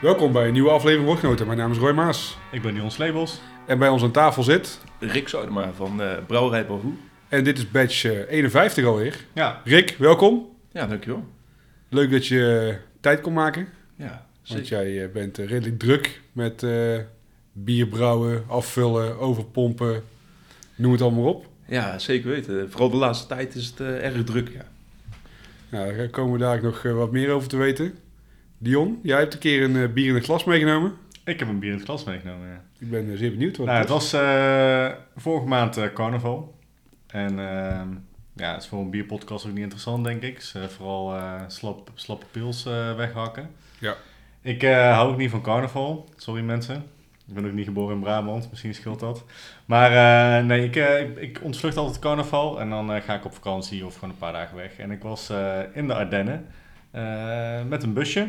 Welkom bij een nieuwe aflevering Woordgenoten. Mijn naam is Roy Maas. Ik ben Dion Slebels. En bij ons aan tafel zit... Rick Zuidema van uh, Brouwerij Balhoe. En dit is badge uh, 51 alweer. Ja. Rick, welkom. Ja, dankjewel. Leuk dat je uh, tijd kon maken. Ja, zeker. Want jij uh, bent redelijk druk met bier brouwen, afvullen, overpompen. Noem het allemaal op. Ja, zeker weten. Vooral de laatste tijd is het erg druk, ja. Nou, daar komen we daar nog wat meer over te weten. Dion, jij hebt een keer een bier in een glas meegenomen. Ik heb een bier in het glas meegenomen, ja. Ik ben zeer benieuwd. Wat nou, het was uh, vorige maand uh, carnaval. En uh, ja, het is voor een bierpodcast ook niet interessant, denk ik. Dus, vooral slap, slappe pils weghakken. Ja. Ik hou ook niet van carnaval. Sorry mensen. Ik ben ook niet geboren in Brabant, misschien scheelt dat. Maar nee, ik, ik, ik ontvlucht altijd carnaval en dan ga ik op vakantie of gewoon een paar dagen weg. En ik was in de Ardennen met een busje.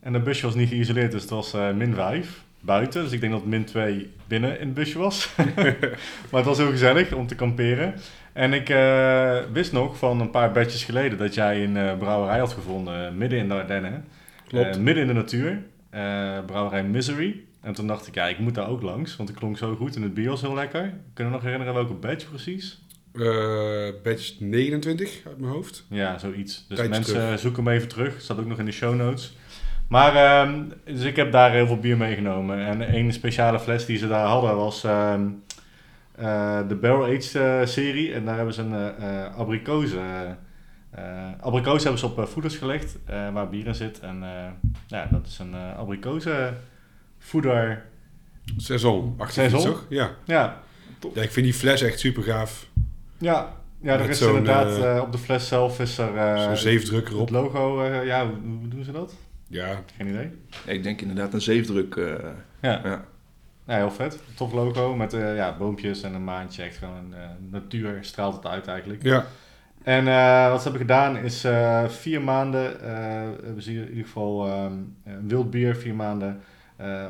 En dat busje was niet geïsoleerd, dus het was uh, min 5 buiten. Dus ik denk dat min 2 binnen in het busje was. maar het was heel gezellig om te kamperen. En ik uh, wist nog van een paar bedjes geleden dat jij een uh, brouwerij had gevonden midden in de Ardennen. Klopt. midden in de natuur. brouwerij Misery. En toen dacht ik, ja, ik moet daar ook langs, want het klonk zo goed en het bier was heel lekker. Kunnen we nog herinneren welke badge precies? badge 29 uit mijn hoofd. Ja, zoiets. Dus Tijdje mensen terug. zoeken hem even terug. Staat ook nog in de show notes. Maar, um, dus ik heb daar heel veel bier meegenomen. En een speciale fles die ze daar hadden was um, uh, de Barrel Aged uh, serie. En daar hebben ze een uh, abrikozen. abrikozen hebben ze op voeders gelegd, waar bier in zit. En ja, dat is een abrikozen voeder. Saison, Saison? toch? Ja. Ja. ja, ik vind die fles echt super gaaf. Ja, ja, er is zo'n, inderdaad eh, op de fles zelf is er Zo'n zeefdruk erop. het logo. ja, hoe doen ze dat? Ja, Geen idee. Ik denk inderdaad een zeefdruk. Uh, Ja. ja. Ja, heel vet. Tof logo met uh, ja, boompjes en een maandje. Echt gewoon uh, natuur straalt het uit eigenlijk. ja. En uh, wat ze hebben gedaan is vier maanden, hebben ze in ieder geval um, wild bier, vier maanden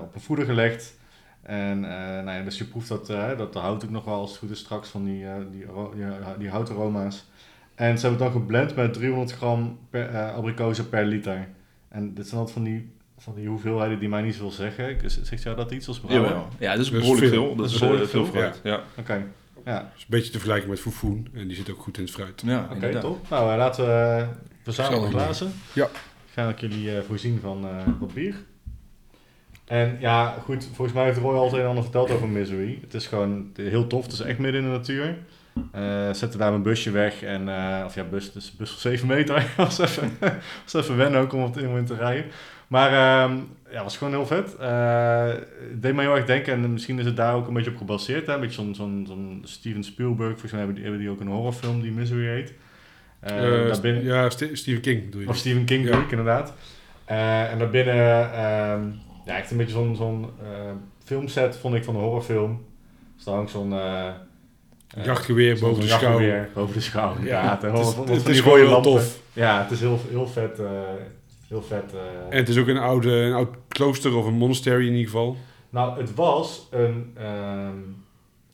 op een voeder gelegd. En nou ja, dus je proeft dat, dat de hout ook nog wel als het goed is straks van die, die, die, die houtaroma's. En ze hebben het dan geblend met 300 gram per, abrikozen per liter. En dit zijn altijd van die, van die hoeveelheden die mij niet zoveel zeggen. Zegt jou dat iets als brouwer? Ja, ja, dat is Dat is behoorlijk veel. veel. Dat Dat is behoorlijk veel veel, fruit. Ja, Oké, ja. Dat is een beetje te vergelijken met Foefoen. En die zit ook goed in het fruit. ja. Oké, top. Nou, uh, laten we verzamelen Gezellig, glazen. Ja. Ga ik jullie uh, voorzien van wat bier. En ja, goed, volgens mij heeft Roy al het een en ander verteld over Misery. Het is gewoon heel tof, het is echt midden in de natuur. Uh, zette daar mijn busje weg en, uh, of ja, bus, een bus van 7 meter. was, even, was even wennen ook om op dit moment te rijden. Maar uh, ja, was gewoon heel vet. Uh, het deed mij heel erg denken en misschien is het daar ook een beetje op gebaseerd. Hè? Een beetje zo'n zo'n zo'n Steven Spielberg, volgens mij hebben die, hebben die ook een horrorfilm die Misery heet. Binnen... Ja, St Stephen King doe je Of Stephen King ja. doe ik inderdaad. En daarbinnen, um, ja, echt een beetje zo'n zo'n filmset vond ik van een horrorfilm. Staat ook zo'n... Uh, jachtgeweer boven de schouw. Jachtgeweer boven de schouw, Ja, ja. het, is, het, het is gewoon heel tof. Ja, het is heel, heel vet. Uh, heel vet uh, en het is ook een, oude, een oud klooster of een monastery in ieder geval. Nou, het was een... Um,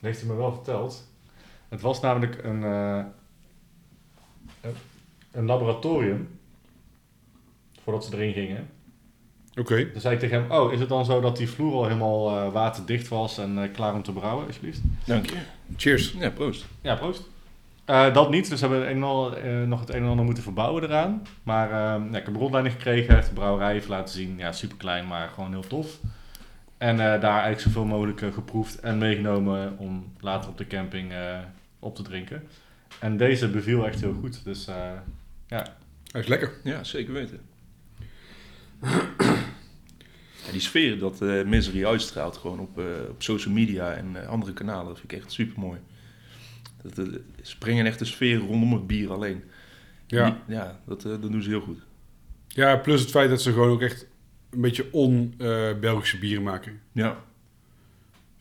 dat heeft hij me wel verteld. Het was namelijk een, uh, een laboratorium. Voordat ze erin gingen. Oké. Okay. Toen zei ik tegen hem, oh, is het dan zo dat die vloer al helemaal uh, waterdicht was en uh, klaar om te brouwen, alsjeblieft? Dank je. Cheers. Ja, proost. Ja, proost. Uh, dat niet, dus we hebben een al, nog het een en ander moeten verbouwen eraan. Maar ja, ik heb een rondleiding gekregen, heeft de brouwerij even laten zien. Ja, super klein, maar gewoon heel tof. En daar eigenlijk zoveel mogelijk geproefd en meegenomen om later op de camping op te drinken. En deze beviel echt heel goed, dus ja. Hij is lekker. Ja, zeker weten. Ja, die sfeer dat uh, Misery uitstraalt gewoon op, uh, op social media en uh, andere kanalen, dat vind ik echt super mooi. Dat, ze brengen echt de sfeer rondom het bier alleen. Ja, die, ja dat, dat doen ze heel goed. Ja, plus het feit dat ze gewoon ook echt een beetje on-Belgische bieren maken. Ja.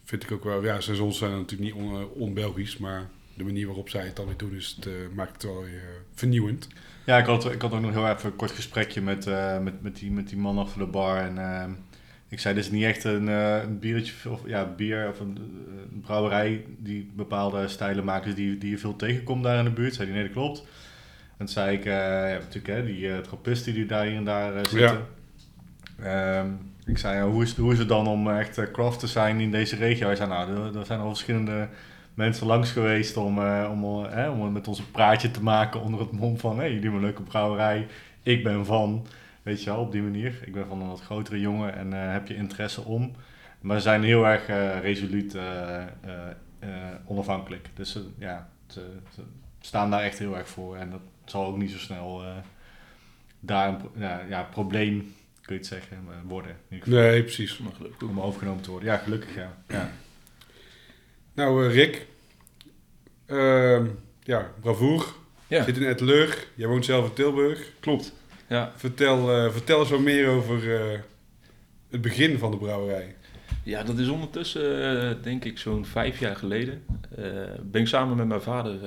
Vind ik ook wel. Ja, saisons zijn natuurlijk niet on-Belgisch, maar de manier waarop zij het dan weer doen, is het, maakt het wel weer vernieuwend. Ja, ik had, ik had ook nog heel even een kort gesprekje met, uh, met, met, die, met die man achter de bar. En uh, ik zei, dit is niet echt een, uh, een biertje, of ja, bier of een, een, brouwerij die bepaalde stijlen maakt, dus die, die je veel tegenkomt daar in de buurt. Zei die, nee, dat klopt. En toen zei ik, ja, natuurlijk, hè, die uh, trappisten die daar hier en daar zitten. Ehm, ik zei, ja, hoe, is, hoe is het dan om echt eh, craft te zijn in deze regio? Hij zei, nou, er, er zijn al verschillende mensen langs geweest om, eh, om, eh, om met ons een praatje te maken onder het mom van, hé, hey, jullie hebben een leuke brouwerij, ik ben van, weet je wel, op die manier. Ik ben van een wat grotere jongen en eh, heb je interesse om. Maar ze zijn heel erg eh, resoluut eh, onafhankelijk. Dus ze, ja, ze, ze staan daar echt heel erg voor. En dat zal ook niet zo snel eh, daar een pro- ja, ja, probleem, kun je het zeggen, worden. In ieder geval. Nee, precies. Maar gelukkig. Om overgenomen te worden. Ja, gelukkig ja. ja. Nou, eh, Rick. Ehm, ja, bravoer. Ja, Zit in Etteleur. Jij woont zelf in Tilburg. klopt. Ja, Vertel, eh, vertel eens wat meer over eh, het begin van de brouwerij. Ja, dat is ondertussen, eh, denk ik, zo'n vijf jaar geleden. ben ik samen met mijn vader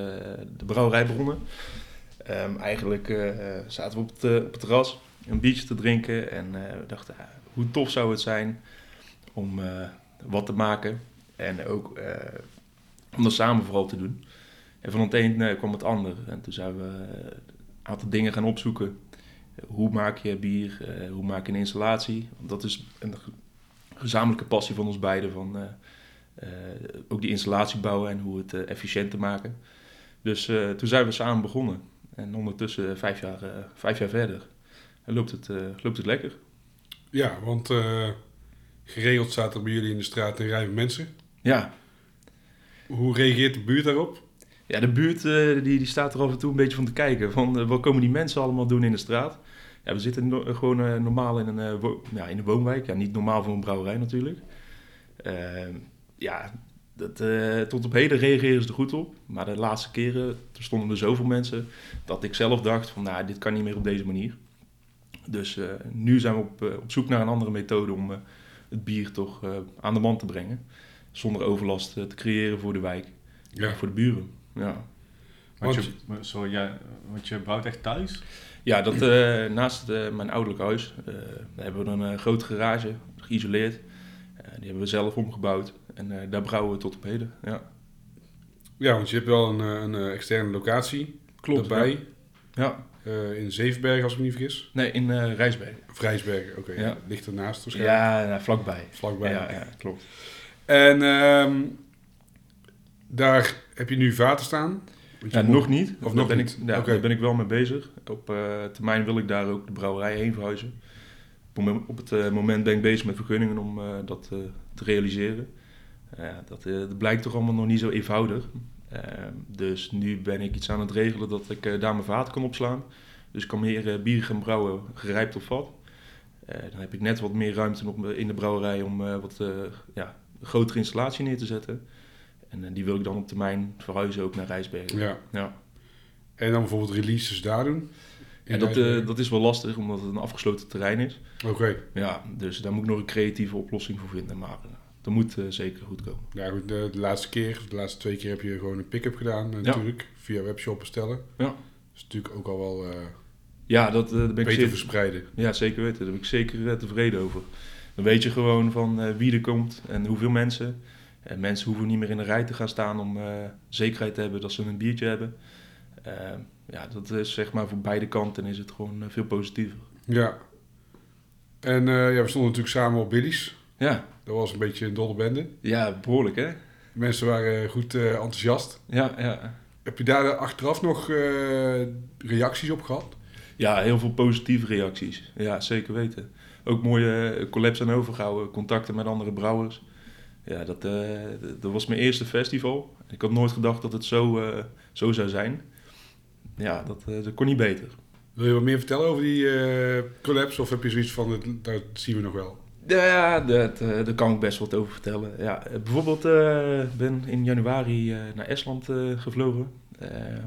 de brouwerij begonnen. Ehm, eigenlijk zaten we op het, op het terras een biertje te drinken. En we dachten, hoe tof zou het zijn om wat te maken. En ook om dat samen vooral te doen. En van het een kwam het ander. En toen zijn we een aantal dingen gaan opzoeken. Hoe maak je bier? Eh, hoe maak je een installatie? Want dat is een gezamenlijke passie van ons beiden. Van, eh, eh, ook die installatie bouwen en hoe het efficiënt te maken. Dus toen zijn we samen begonnen. En ondertussen vijf jaar, vijf jaar verder. En loopt het, loopt het lekker. Ja, want geregeld staat er bij jullie in de straat een rij van mensen. Ja, Hoe reageert de buurt daarop? ja de buurt die, die staat er af en toe een beetje van te kijken. Van, wat komen die mensen allemaal doen in de straat? Ja, we zitten no- gewoon eh, normaal in een, eh, wo- ja, in een woonwijk. Ja, niet normaal voor een brouwerij natuurlijk. Ehm, ja, dat, eh, tot op heden reageren ze er goed op. Maar de laatste keren er stonden er zoveel mensen dat ik zelf dacht van nou, dit kan niet meer op deze manier. Dus eh, nu zijn we op, op zoek naar een andere methode om eh, het bier toch eh, aan de man te brengen. Zonder overlast te creëren voor de wijk, Ja. voor de buren. Ja, Want, Want- je, sorry, ja, want je brouwt echt thuis? Ja dat eh, naast eh, mijn ouderlijk huis eh, hebben we een grote garage, geïsoleerd. Die hebben we zelf omgebouwd en daar brouwen we tot op heden. Ja, Ja, want je hebt wel een, een externe locatie daarbij. Ja. In Zevenberg, als ik me niet vergis. Nee, in Rijsberg. Of Rijsberg, oké. Ja. Ligt ernaast waarschijnlijk. Ja, nou, vlakbij. Vlakbij. Ja, ja, klopt. En ehm, daar heb je nu vaten staan. Ja, nog niet. Of nog ben niet? Ik, ja, Oké. Daar ben ik wel mee bezig. Op eh, termijn wil ik daar ook de brouwerij heen verhuizen. Op, het mom- op het eh, moment ben ik bezig met vergunningen om eh, dat te realiseren. Dat, dat blijkt toch allemaal nog niet zo eenvoudig. Dus nu ben ik iets aan het regelen dat ik daar mijn vaten kan opslaan. Dus ik kan meer bier gaan brouwen gerijpt op vat. Dan heb ik net wat meer ruimte in de brouwerij om wat ja, grotere installatie neer te zetten. En eh, die wil ik dan op termijn verhuizen ook naar Rijsbergen. Ja. Ja. En dan bijvoorbeeld releases daar doen. En dat, eh, dat is wel lastig, omdat het een afgesloten terrein is. Oké. Ja, dus daar moet ik nog een creatieve oplossing voor vinden. Maar eh, dat moet zeker goed komen. Ja, goed, de, de laatste keer, de laatste twee keer heb je gewoon een pick-up gedaan natuurlijk. Via webshop bestellen. Ja. Dat is natuurlijk ook al wel Ja, dat ben ik beter zeer, verspreiden. ja, zeker weten. Daar ben ik zeker tevreden over. Dan weet je gewoon van wie er komt en hoeveel mensen. En mensen hoeven niet meer in de rij te gaan staan om eh, zekerheid te hebben dat ze een biertje hebben. Eh, ja, dat is zeg maar voor beide kanten is het gewoon eh, veel positiever. Ja. En eh, ja, we stonden natuurlijk samen op Billy's. Ja, Dat was een beetje een dolle bende. ja behoorlijk hè? Mensen waren goed enthousiast. Ja, ja. Heb je daar achteraf nog reacties op gehad? Ja, heel veel positieve reacties. Ja, zeker weten. Ook mooie collabs aan overgehouden, contacten met andere brouwers. Ja, dat, eh, dat was mijn eerste festival. Ik had nooit gedacht dat het zo, eh, zo zou zijn. Ja, dat, eh, dat kon niet beter. Wil je wat meer vertellen over die collabs? Of heb je zoiets van, dat, zien we nog wel? Ja, dat, eh, daar kan ik best wat over vertellen. Ja, bijvoorbeeld, ik ben in januari naar Estland gevlogen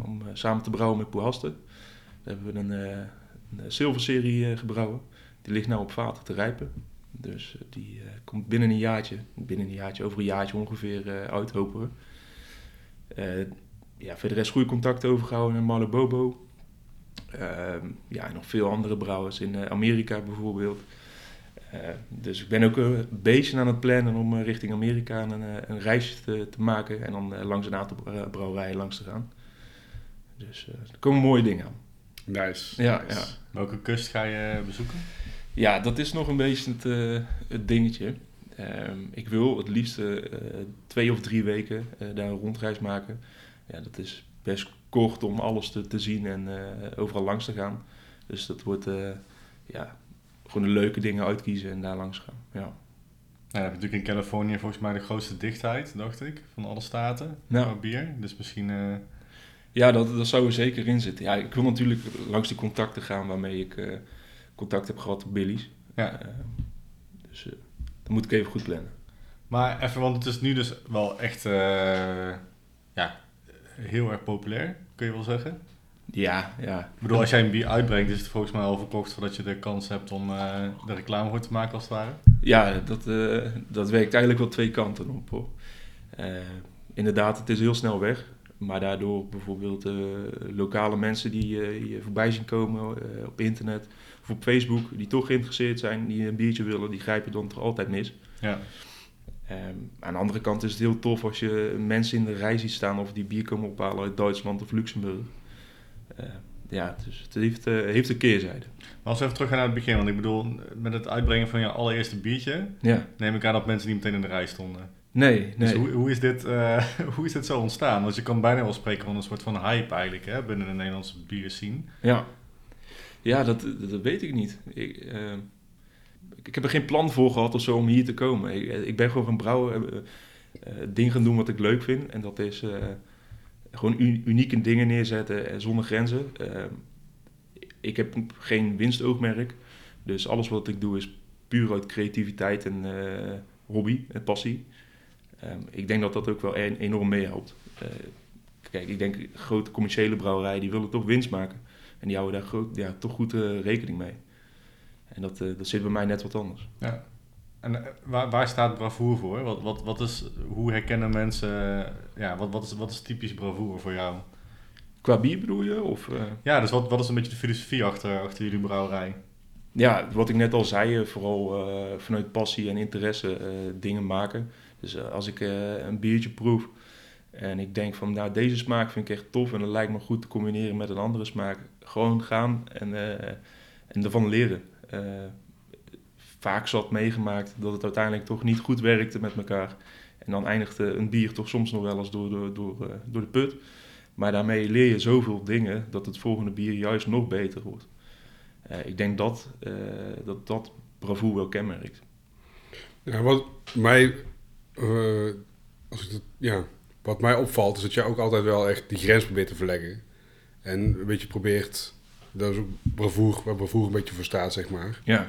om samen te brouwen met Poehaste. Daar hebben we een, een zilverserie gebrouwen. Die ligt nou op vaten te rijpen. Dus eh, die eh, komt binnen een jaartje, binnen een jaartje, over een jaartje ongeveer eh, uit, hopen we. Eh, ja, verder is goede contacten overgehouden met Marlo Bobo. Ehm, ja, en nog veel andere brouwers in eh, Amerika bijvoorbeeld. Eh, dus ik ben ook een beetje aan het plannen om richting Amerika een, een reisje te, te maken en dan eh, langs een aantal br- brouwerijen langs te gaan. Dus eh, er komen mooie dingen aan. Nice. Ja, nice. ja. Welke kust ga je bezoeken? Ja, dat is nog een beetje het, eh, het dingetje. Ehm, ik wil het liefst eh, twee of drie weken eh, daar een rondreis maken. Ja, dat is best kort om alles te, te zien en overal langs te gaan. Dus dat wordt ja, gewoon de leuke dingen uitkiezen en daar langs gaan. Ja. Nou, je natuurlijk in Californië volgens mij de grootste dichtheid, dacht ik, van alle staten qua bier. Dus misschien... Ja, dat, dat zou er zeker in zitten. Ja, ik wil natuurlijk langs die contacten gaan waarmee ik contact heb gehad op Billy's. ja. Eh, dus eh dat moet ik even goed plannen. Maar even, want het is nu dus wel echt eh, ja, heel erg populair, kun je wel zeggen. Ja, ja. Ik bedoel, als jij een bier uitbrengt, is het volgens mij al verkocht voordat je de kans hebt om eh de reclame voor te maken als het ware. Ja, dat, dat werkt eigenlijk wel twee kanten op. Hoor. Inderdaad, het is heel snel weg. Maar daardoor bijvoorbeeld lokale mensen die je voorbij zien komen op internet of op Facebook, die toch geïnteresseerd zijn, die een biertje willen, die grijpen dan toch altijd mis. Ja. Ehm, aan de andere kant is het heel tof als je mensen in de rij ziet staan of die bier komen ophalen uit Duitsland of Luxemburg. Eh, ja, dus het heeft, eh, heeft een keerzijde. Maar als we even terug gaan naar het begin, want ik bedoel, met het uitbrengen van je allereerste biertje, Ja, neem ik aan dat mensen niet meteen in de rij stonden. nee, Dus nee. hoe, hoe, is dit, eh, hoe is dit zo ontstaan? Want je kan bijna wel spreken van een soort van hype eigenlijk, hè, binnen de Nederlandse bierscene. Ja, ja dat, dat weet ik niet. Ik, eh, ik, heb er geen plan voor gehad of zo om hier te komen. Ik, ik ben gewoon van brouwen, eh, eh, ding gaan doen wat ik leuk vind. En dat is eh, gewoon unieke dingen neerzetten en zonder grenzen. Eh, ik heb geen winstoogmerk. Dus alles wat ik doe is puur uit creativiteit en eh, hobby en passie. Ik denk dat dat ook wel een- enorm meehelpt. Eh, kijk, ik denk grote commerciële brouwerijen die willen toch winst maken. En die houden daar groot, ja, toch goed eh, rekening mee. En dat, eh, dat zit bij mij net wat anders. Ja. En eh, waar, waar staat bravoer voor? Wat, wat, wat is, hoe herkennen mensen, ja, wat, wat, is, wat is typisch bravoer voor jou? Qua bier bedoel je? Of, Ja, dus wat, wat is een beetje de filosofie achter, achter jullie brouwerij? ja, wat ik net al zei, vooral vanuit passie en interesse dingen maken. Dus als ik een biertje proef en ik denk van nou deze smaak vind ik echt tof en dat lijkt me goed te combineren met een andere smaak. Gewoon gaan en, eh, en ervan leren. Eh, vaak zat meegemaakt dat het uiteindelijk toch niet goed werkte met elkaar. En dan eindigde een bier toch soms nog wel eens door, door, door, eh, door de put. Maar daarmee leer je zoveel dingen dat het volgende bier juist nog beter wordt. Ik denk dat, dat dat wel kenmerkt. Ja, wat mij, als ik ja, wat mij opvalt is dat je ook altijd wel echt die grens probeert te verleggen. En een beetje probeert, dat is ook bravoer, waar bravoer een beetje voor staat, zeg maar. Ja,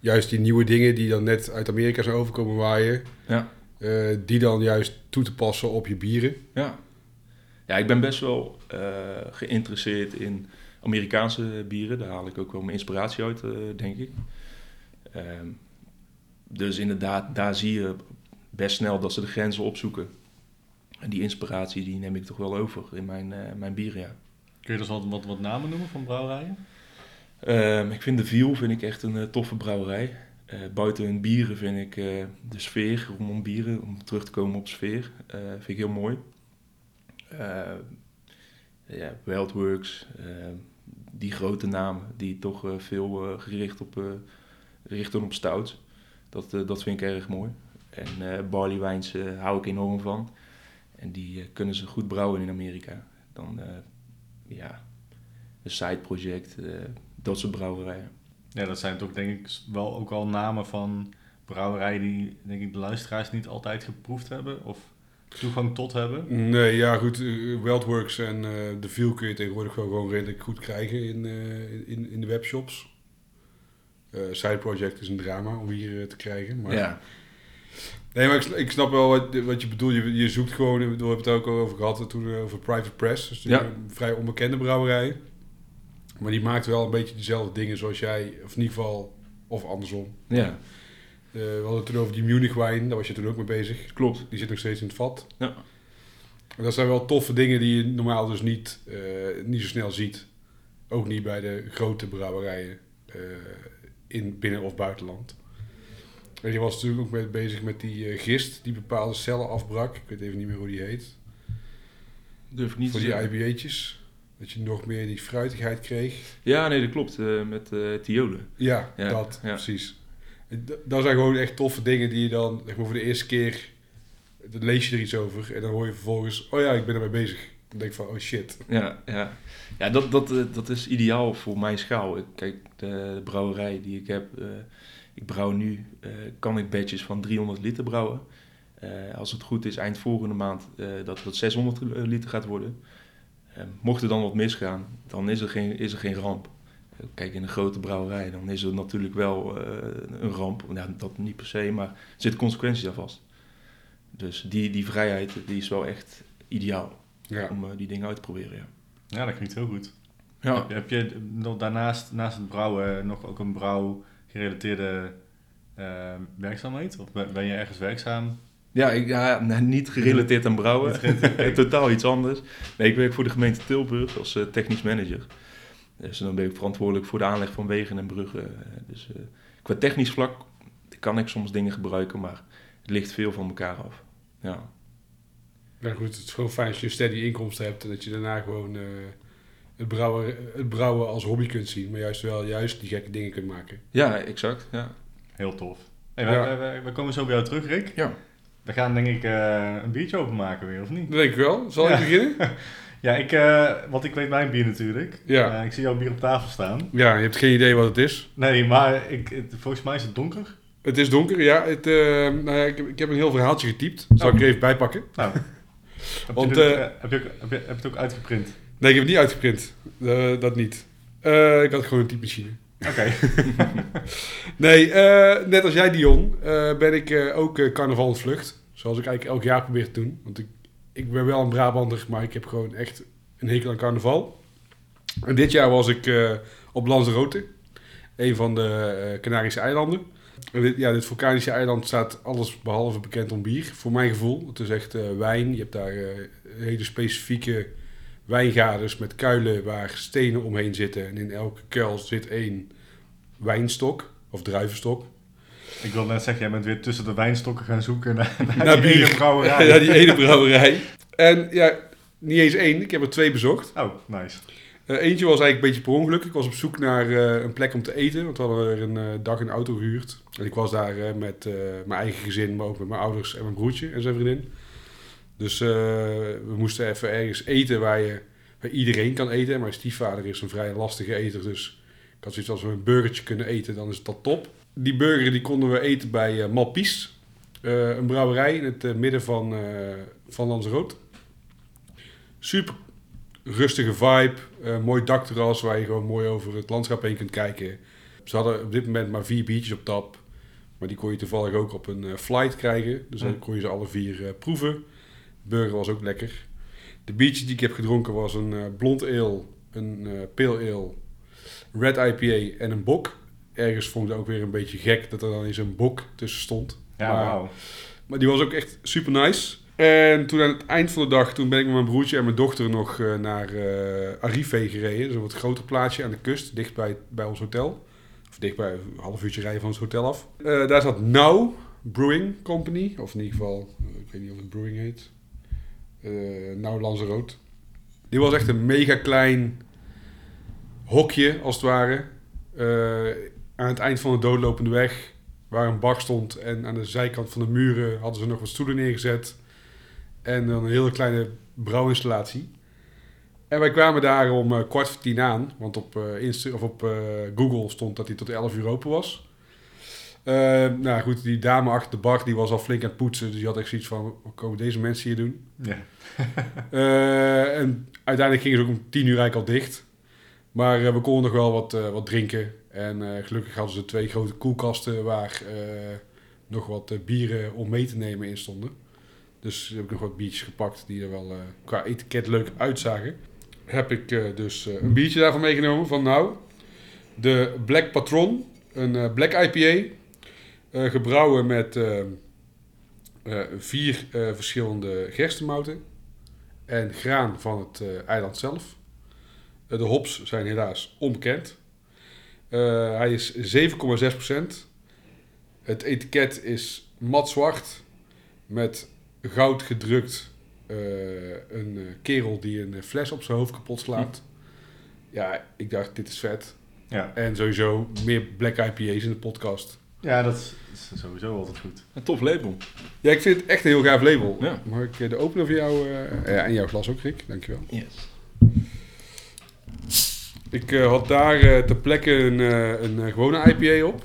Juist die nieuwe dingen die dan net uit Amerika zijn overkomen waaien, ja, eh, die dan juist toe te passen op je bieren. ja. Ja, ik ben best wel eh, geïnteresseerd in Amerikaanse bieren. Daar haal ik ook wel mijn inspiratie uit, eh, denk ik. Ehm, dus inderdaad, daar zie je best snel dat ze de grenzen opzoeken. En die inspiratie die neem ik toch wel over in mijn, eh, mijn bieren, ja. Kun je dus wat, wat, wat namen noemen van brouwerijen? Ehm, ik vind de Viel vind ik echt een eh, toffe brouwerij. Eh, buiten hun bieren vind ik de sfeer rondom bieren, om terug te komen op sfeer, vind ik heel mooi. Eh, ja, Wildworks, eh, die grote namen die toch veel gericht op, richten op stouts. Dat, dat vind ik erg mooi. En barley wijns eh, hou ik enorm van. En die eh, kunnen ze goed brouwen in Amerika. Dan, eh, ja, een side project, eh, dat soort brouwerijen. Ja, dat zijn toch denk ik wel ook al namen van brouwerijen die denk ik de luisteraars niet altijd geproefd hebben of toegang tot hebben. Nee, ja goed, Wildworks en eh de Viel kun je tegenwoordig wel gewoon redelijk goed krijgen in, eh, in, in de webshops. Eh Side Project is een drama om hier te krijgen. Maar, ja, Nee, maar ik, sn- ik snap wel wat, wat je bedoelt. Je, je zoekt gewoon, we hebben het ook al over gehad toen eh, over Private Press. Dus Ja. een vrij onbekende brouwerij. Maar die maakt wel een beetje dezelfde dingen zoals jij, of in ieder geval, of andersom. ja, Eh, we hadden het toen over die Munich wijn, daar was je toen ook mee bezig. klopt. Die zit nog steeds in het vat. Ja. En dat zijn wel toffe dingen die je normaal dus niet, eh, niet zo snel ziet. Ook niet bij de grote brouwerijen eh, in binnen- of buitenland. En je was natuurlijk ook met, bezig met die eh, gist die bepaalde cellen afbrak. Ik weet even niet meer hoe die heet. Durf ik niet Voor die. IBA'tjes. Dat je nog meer die fruitigheid kreeg. Ja, nee, dat klopt. eh, met eh Tiolen. Ja, Ja, dat, ja. precies. Dat zijn gewoon echt toffe dingen die je dan, zeg maar, voor de eerste keer, dan lees je er iets over en dan hoor je vervolgens, oh ja, ik ben ermee bezig. Dan denk ik van, oh shit. Ja, ja. ja dat, dat, dat is ideaal voor mijn schaal. Ik- Kijk, de, de brouwerij die ik heb, ik brouw nu, eh, kan ik batches van 300 liter brouwen. Eh, als het goed is, eind volgende maand eh, dat het 600 liter gaat worden. Mocht er dan wat misgaan, dan is er geen, is er geen ramp. Kijk, in een grote brouwerij, dan is er natuurlijk wel eh, een ramp. Nou, dat niet per se, maar er zitten consequenties aan vast. Dus die, die vrijheid, die is wel echt ideaal Ja. om die dingen uit te proberen, ja. Ja, dat klinkt heel goed. Ja. Heb, heb je nog daarnaast, naast het brouwen, nog ook een brouwgerelateerde eh werkzaamheid? Of ben je ergens werkzaam? Ja, ik, ja nou, niet gerelateerd aan brouwen. Gerelateerd. Totaal iets anders. Nee, ik werk voor de gemeente Tilburg als eh, technisch manager. Dus dan ben ik verantwoordelijk voor de aanleg van wegen en bruggen. Eh, Dus eh, qua technisch vlak kan ik soms dingen gebruiken, maar het ligt veel van elkaar af. Ja, Ja goed, het is gewoon fijn als je een steady inkomsten hebt en dat je daarna gewoon eh, het, brouwen, het brouwen als hobby kunt zien, maar juist wel juist die gekke dingen kunt maken. ja exact. Ja. Heel tof. Hey, we, Ja. we, we- we komen zo bij jou terug, Rick. Ja. We gaan denk ik eh, een biertje openmaken weer, of niet? Dat denk ik wel. Zal Ja. ik beginnen? Ja, ik, eh, want ik weet mijn bier natuurlijk. Ja. Eh, ik zie jouw bier op tafel staan. Ja, je hebt geen idee wat het is. Nee, maar ik, het- volgens mij is het donker. Het is donker, ja. Het, eh, nou ja ik, heb, ik heb een heel verhaaltje getypt. Zal Oh. ik er even bij pakken? Nou, heb, Want, je dit, heb, je, ook- heb, je, heb je het ook uitgeprint? Nee, ik heb het niet uitgeprint. Eh, dat niet. Eh, ik had gewoon een typemachine. Oké. Nee, eh, net als jij Dion, ben ik ook carnaval ontvlucht. Zoals ik eigenlijk elk jaar probeer te doen. Want ik, ik ben wel een Brabander, maar ik heb gewoon echt een hekel aan carnaval. En dit jaar was ik op Lanzarote, een van de Canarische eilanden. En dit, ja, dit vulkanische eiland staat alles behalve bekend om bier, voor mijn gevoel. Het is echt wijn. Je hebt daar hele specifieke wijngaders met kuilen waar stenen omheen zitten. En in elke kuil zit één wijnstok of druivenstok. Ik wil net zeggen, jij bent weer tussen de wijnstokken gaan zoeken naar, naar, Naar die ene brouwerij. ja, die ene brouwerij. En ja, niet eens één. Ik heb er twee bezocht. Oh, nice. Eh, eentje was eigenlijk een beetje per ongeluk. Ik was op zoek naar eh, een plek om te eten. Want we hadden er een eh, dag een auto gehuurd. En ik was daar met mijn eigen gezin, maar ook met mijn ouders en mijn broertje en zijn vriendin. Dus eh, we moesten even ergens eten waar, je, waar iedereen kan eten. En mijn stiefvader is een vrij lastige eter. Dus ik had zoiets als we een burgertje kunnen eten, dan is dat top. Die burger die konden we eten bij eh Malpies. Eh, een brouwerij in het midden van, van Lanzarote. Super rustige vibe. mooi dakterras waar je gewoon mooi over het landschap heen kunt kijken. Ze hadden op dit moment maar vier biertjes op tap. Maar die kon je toevallig ook op een flight krijgen. Dus dan kon je ze alle vier proeven. Burger was ook lekker. De biertjes die ik heb gedronken was een eh, blond ale, een eh pale ale, red IPA en een bok. Ergens vond ik ook weer een beetje gek dat er dan eens een bok tussen stond. Ja, Maar-. Maar die was ook echt super nice. En toen aan het eind van de dag, toen ben ik met mijn broertje en mijn dochter nog eh, naar eh Arife gereden. Is een wat groter plaatsje aan de kust, dicht bij, bij ons hotel. Of dicht bij een half uurtje rijden van ons hotel af. Daar zat Now Brewing Company. Of in ieder geval, ik weet niet of het Brewing heet. Eh Now Lanzarote. Die was echt een mega klein hokje, als het ware. Eh, aan het eind van de doodlopende weg waar een bak stond. En aan de zijkant van de muren hadden ze nog wat stoelen neergezet. En dan een hele kleine brouwinstallatie. En wij kwamen daar om eh, kwart voor tien aan. Want op, Insta of op Google stond dat hij tot 11 uur open was. Eh, nou goed, die dame achter de bar die was al flink aan het poetsen. Dus die had echt zoiets van, wat komen deze mensen hier doen? Ja. Eh, en uiteindelijk gingen ze ook om tien uur eigenlijk al dicht. Maar eh, we konden nog wel wat, eh, wat drinken. En gelukkig hadden ze twee grote koelkasten waar nog wat bieren om mee te nemen in stonden. Dus heb ik nog wat biertjes gepakt die er wel qua etiket leuk uitzagen. Heb ik dus een biertje daarvan meegenomen van nou. De Black Patron, een Black IPA. Eh, gebrouwen met eh, eh, vier verschillende gerstenmouten en graan van het eiland zelf. De hops zijn helaas onbekend. Hij is 7,6%. Het etiket is mat zwart met goud gedrukt een kerel die een fles op zijn hoofd kapot slaat. ja, ik dacht, dit is vet. Ja, En sowieso meer black IPA's in de podcast. Ja dat is, is sowieso altijd goed. Een tof label. Ja, ik vind het echt een heel gaaf label. Ja. Mag ik eh, de opener voor jou... eh, ja, en jouw glas ook, Rick. Dankjewel. Yes. Ik eh, had daar ter plekke een, eh, een gewone IPA op.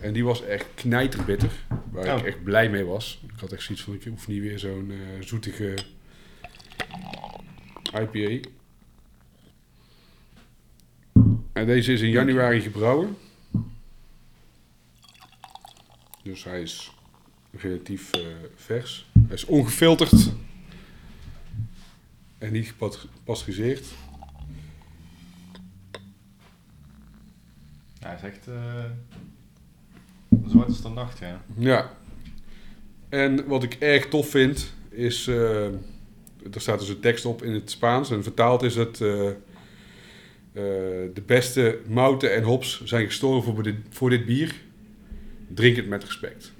En die was echt knijterbitter. Waar ik Oh. echt blij mee was. Ik had echt zoiets van, ik hoef niet weer zo'n zoetige IPA. En deze is in januari gebrouwen. Dus hij is relatief eh, vers. Hij is ongefilterd. En niet gepasteuriseerd. Ja, hij is echt eh, een zwarte standaard, ja. Ja. En wat ik erg tof vind, is... eh, er staat dus een tekst op in het Spaans. En vertaald is het... de beste mouten en hops zijn gestorven voor dit, voor dit bier. Drink het met respect.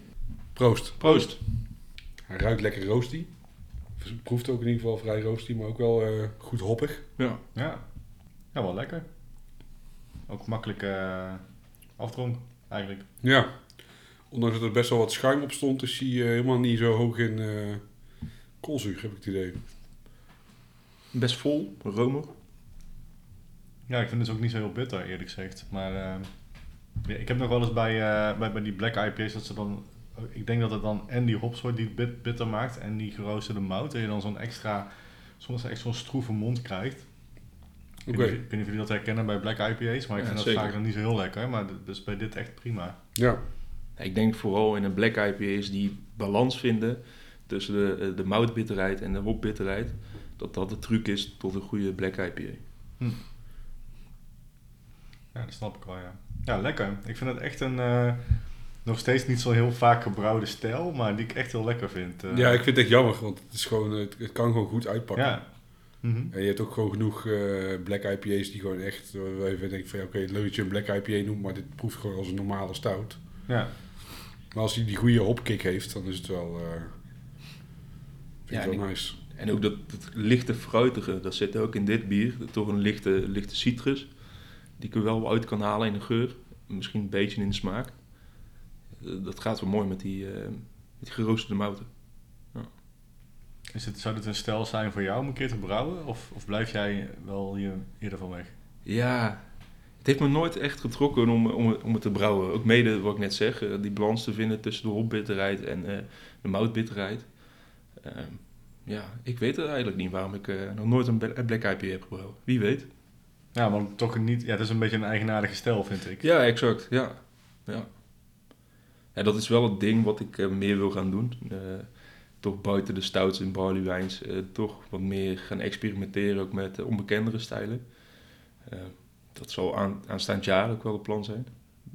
Proost. Proost. Hij ruikt lekker roasty. Het proeft ook in ieder geval vrij roasty, maar ook wel eh, goed hoppig. Ja. Ja, ja wel lekker. Ook makkelijk eh afdronk, eigenlijk. Ja. Ondanks dat er best wel wat schuim op stond, is hij eh, helemaal niet zo hoog in eh koolzuur, heb ik het idee. Best vol, romig. Ja, ik vind het dus ook niet zo heel bitter, eerlijk gezegd. Maar eh, ja, ik heb nog wel eens bij, eh, bij, bij die black IPA's dat ze dan... Ik denk dat het dan en die hopsoort die het bit, bitter maakt en die geroosterde mout. Dat je dan zo'n extra, soms echt zo'n stroeve mond krijgt. Ik, Oké. weet niet, ik weet niet of jullie dat herkennen bij black IPA's, maar ik Ja, vind dat zeker. vaak dan niet zo heel lekker. Maar dus bij dit echt prima. Ja. Ik denk vooral in een black IPA's die balans vinden tussen de, de moutbitterheid en de hopbitterheid. Dat dat de truc is tot een goede black IPA. Ja, dat snap ik wel, ja. Ja, lekker. Ik vind het echt een eh, nog steeds niet zo heel vaak gebrouwde stijl, maar die ik echt heel lekker vind. eh. ja, ik vind het echt jammer, want het, is gewoon, het, het kan gewoon goed uitpakken. Ja. Mhm. En je hebt ook gewoon genoeg eh, black IPA's die gewoon echt, waar je denkt van oké, leuk dat je een black IPA noemt, maar dit proeft gewoon als een normale stout. Ja. Maar als hij die goede hopkick heeft, dan is het wel, eh vind Ja, ik en wel nice. En ook dat, dat lichte fruitige, dat zit ook in dit bier. Toch een lichte, lichte citrus. Die ik er wel uit kan halen in de geur. Misschien een beetje in de smaak. Eh, Dat gaat wel mooi met die, eh, met die geroosterde mouten. Is het, zou dit een stijl zijn voor jou om een keer te brouwen? Of, of blijf jij wel hier eerder van weg? Ja, het heeft me nooit echt getrokken om, om, om het te brouwen. Ook mede wat ik net zeg, eh, die balans te vinden tussen de hopbitterheid en de moutbitterheid. Ehm, ja, ik weet het eigenlijk niet waarom ik nog nooit een bla- Black IPA heb gebrouwen. Wie weet. Ja, maar toch niet... Ja, het is een beetje een eigenaardige stijl, vind ik. Ja, exact. Ja. Ja. ja dat is wel het ding wat ik eh, meer wil gaan doen. Eh, toch buiten de stouts en barleywijns eh toch wat meer gaan experimenteren ook met onbekendere stijlen. Dat zal aan, aanstaand jaar ook wel het plan zijn.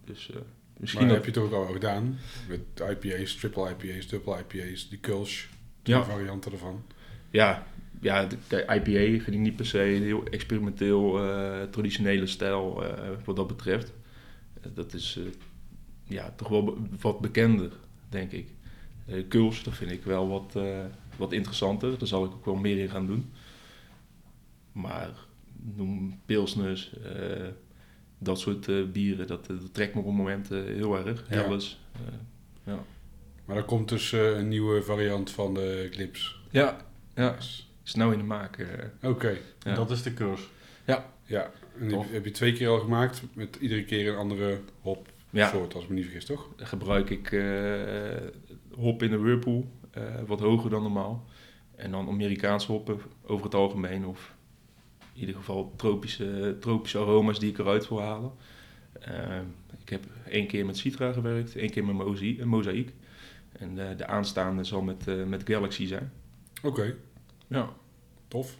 Dus eh, misschien Maar dat- heb je het ook al gedaan met IPA's, triple IPA's, double IPA's, die Kulsch, die Ja. varianten ervan. Ja, ja de, IPA vind ik niet per se een heel experimenteel, eh, traditionele stijl eh, wat dat betreft. Eh, dat is ja, toch wel wat bekender, denk ik. Eh Kuls, dat vind ik wel wat, wat interessanter. Daar zal ik ook wel meer in gaan doen. Maar noem pilsners, dat soort bieren, dat, dat trekt me op het moment heel erg. Ja. Helles. eh, Maar er komt dus een nieuwe variant van de clips. ja, ja, is nou in de maak. eh. Oké, Ja. Dat is de cursus. ja. En die heb, je twee keer al gemaakt met iedere keer een andere hopsoort, ja. als ik me niet vergis, toch? gebruik ik eh, hop in de whirlpool, eh, wat hoger dan normaal. En dan Amerikaanse hoppen over het algemeen, of in ieder geval tropische, tropische aroma's die ik eruit wil halen. Ik heb één keer met Citra gewerkt, één keer met Mozaïek. En eh, de aanstaande zal met, met Galaxy zijn. Oké, Ja. tof.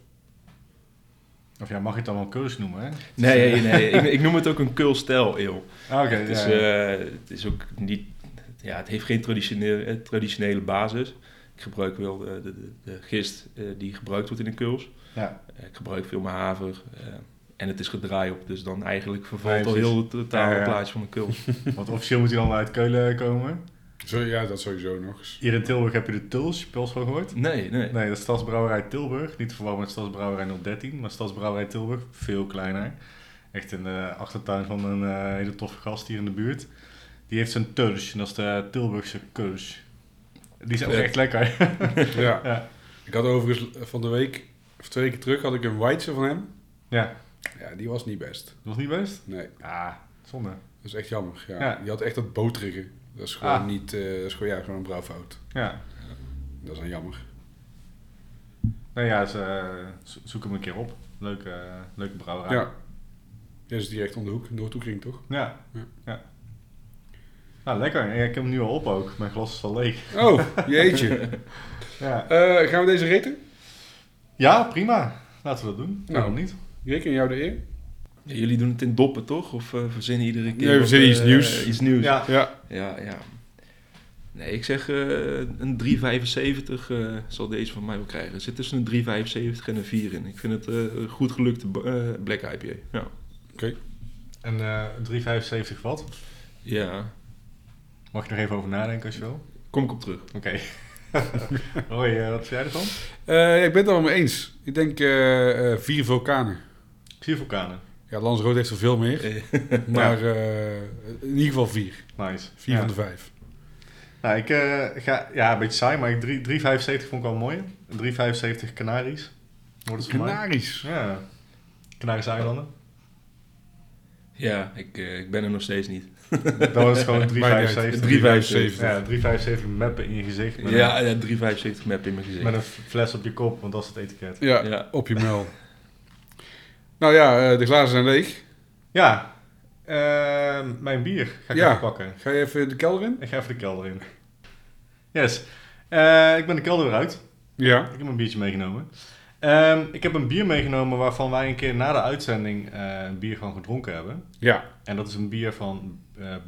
Of ja, mag je het dan wel cursus noemen, hè? Nee, nee, ik, ik noem het ook een kulstijl ale. Ah, Oké, het, is, ja, ja. eh, het is ook niet, ja, het heeft geen traditionele, eh, traditionele basis. Ik gebruik wel de, de, de, de gist eh, die gebruikt wordt in een kuls. ja. Ik gebruik veel meer haver. en het is gedraai op, dus dan eigenlijk vervalt Nee, al heel het totale Ja, ja. plaatje van een kuls. Want officieel moet hij dan uit Keulen komen. Zo, ja, dat sowieso nog eens. Hier in Tilburg heb je de Tuls, je wel van gehoord? Nee, nee. Nee, dat is Stadsbrouwerij Tilburg. Niet te verwarren met Stadsbrouwerij 013, maar Stadsbrouwerij Tilburg, veel kleiner. Echt in de achtertuin van een eh, hele toffe gast hier in de buurt. Die heeft zijn Tulsch, en dat is de Tilburgse Kulsch. Die is ook echt lekker. Ja. ja. Ik had overigens van de week, of twee weken terug, had ik een Weidse van hem. ja, Ja, die was niet best. dat was niet best? Nee, Ah, zonde. dat is echt jammer. Ja. Ja. Die had echt dat boterige. Dat is gewoon Ah. niet, eh, dat is gewoon, ja, gewoon een brouwfout. Ja. Dat is dan jammer. Nou ja, ze, eh, zo- zoek hem een keer op. Leuke, eh, leuke brouwerij. Ja. Ja, is direct om de hoek, Noordhoekring toch? Ja. Ja. ja. Nou, lekker. Ik heb hem nu al op ook. Mijn glas is al leeg. Oh, jeetje. Ja, Eh, gaan we deze reten? ja prima. Laten we dat doen. Nou. Waarom niet? Rick, en jou de eer? Ja, jullie doen het in doppen, toch? Of eh, verzinnen iedere keer? Nee, we wat, verzinnen iets eh, nieuws. iets nieuws. Ja. Ja. Ja, ja. Nee, ik zeg eh, een 3,75 eh, zal deze van mij wel krijgen. Er zit tussen een 3,75 en een 4 in. Ik vind het eh, een goed gelukte eh, Black IPA. Ja. En eh 3,75 watt. ja, Mag je nog even over nadenken als je wil? kom ik op terug. Oké. Hoi, eh, wat vind jij ervan? Eh, ja, ik ben het er wel mee eens. Ik denk eh, eh, vier vulkanen. Vier vulkanen. Ja, Lanzarote heeft er veel meer. Eh, Maar eh, in ieder geval vier. Nice. Vier Ja. van de vijf. Nou, ik eh, ga... Ja, een beetje saai, maar ik 3 3,75 vond ik wel mooi. 3,75 Canaries. Wordt het. Canaries. Ja. Canarische eilanden. ja, ik, eh, ik ben er nog steeds niet. Dat was gewoon 3,75. Maakt niet uit. 3,75. Ja, 3,75 mappen in je gezicht. Ja, ja 3,75 map in mijn gezicht. met een fles op je kop, want dat is het etiket. Ja, Ja. op je mel. Nou ja, eh, de glazen zijn leeg. Ja, eh, mijn bier ga ik Ja. even pakken. Ga je even de kelder in? Ik ga even de kelder in. Yes. Eh, ik ben de kelder weer uit. Ja. Ik heb een biertje meegenomen. Ehm, ik heb een bier meegenomen waarvan wij een keer na de uitzending eh, een bier van gedronken hebben. Ja. En dat is een bier van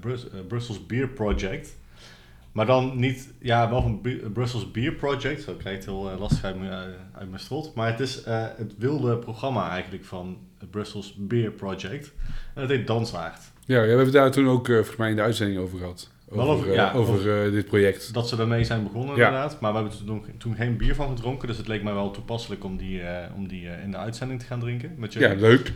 Brus- Brussels Beer Project. Maar dan niet, ja, wel van Bru- Brussels Beer Project. Zo krijg het heel eh, lastig uit, mijn- eh, uit mijn strot. Maar het is eh, het wilde programma eigenlijk van het Brussels Beer Project. En dat heet Danswaard. Ja, we hebben het daar toen ook eh, volgens mij in de uitzending over gehad. Over, over- eh, ja, over eh, dit project. Dat ze daarmee zijn begonnen Ja. inderdaad. Maar we hebben toen, toen geen bier van gedronken. Dus het leek mij wel toepasselijk om die, eh, om die eh, in de uitzending te gaan drinken. Met. Ja, leuk.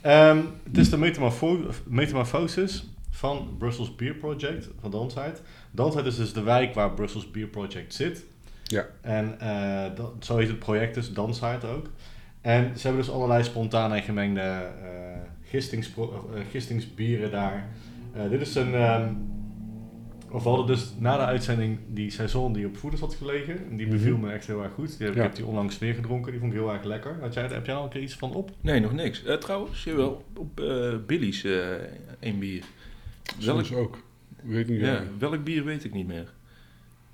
Ehm, het is de metamorfo metamorfosis van Brussels Beer Project van Dansheid. Dansheid is dus de wijk waar Brussels Beer Project zit. Ja. En eh, dat, zo heet het project dus, Dansheid ook. En ze hebben dus allerlei spontane en gemengde eh gistingspro- eh, gistingsbieren daar. Eh, dit is een... ehm, of we hadden dus na de uitzending die seizoen die op voeders had gelegen. En die Mhm. beviel me echt heel erg goed. Die heb, Ja. Ik heb die onlangs weer gedronken. Die vond ik heel erg lekker. Had jij, heb jij al een keer iets van op? Nee, nog niks. Eh, trouwens, jawel, op eh Billy's eh één bier. Welk, Soms ook. Weet niet. ja, welk bier weet ik niet meer.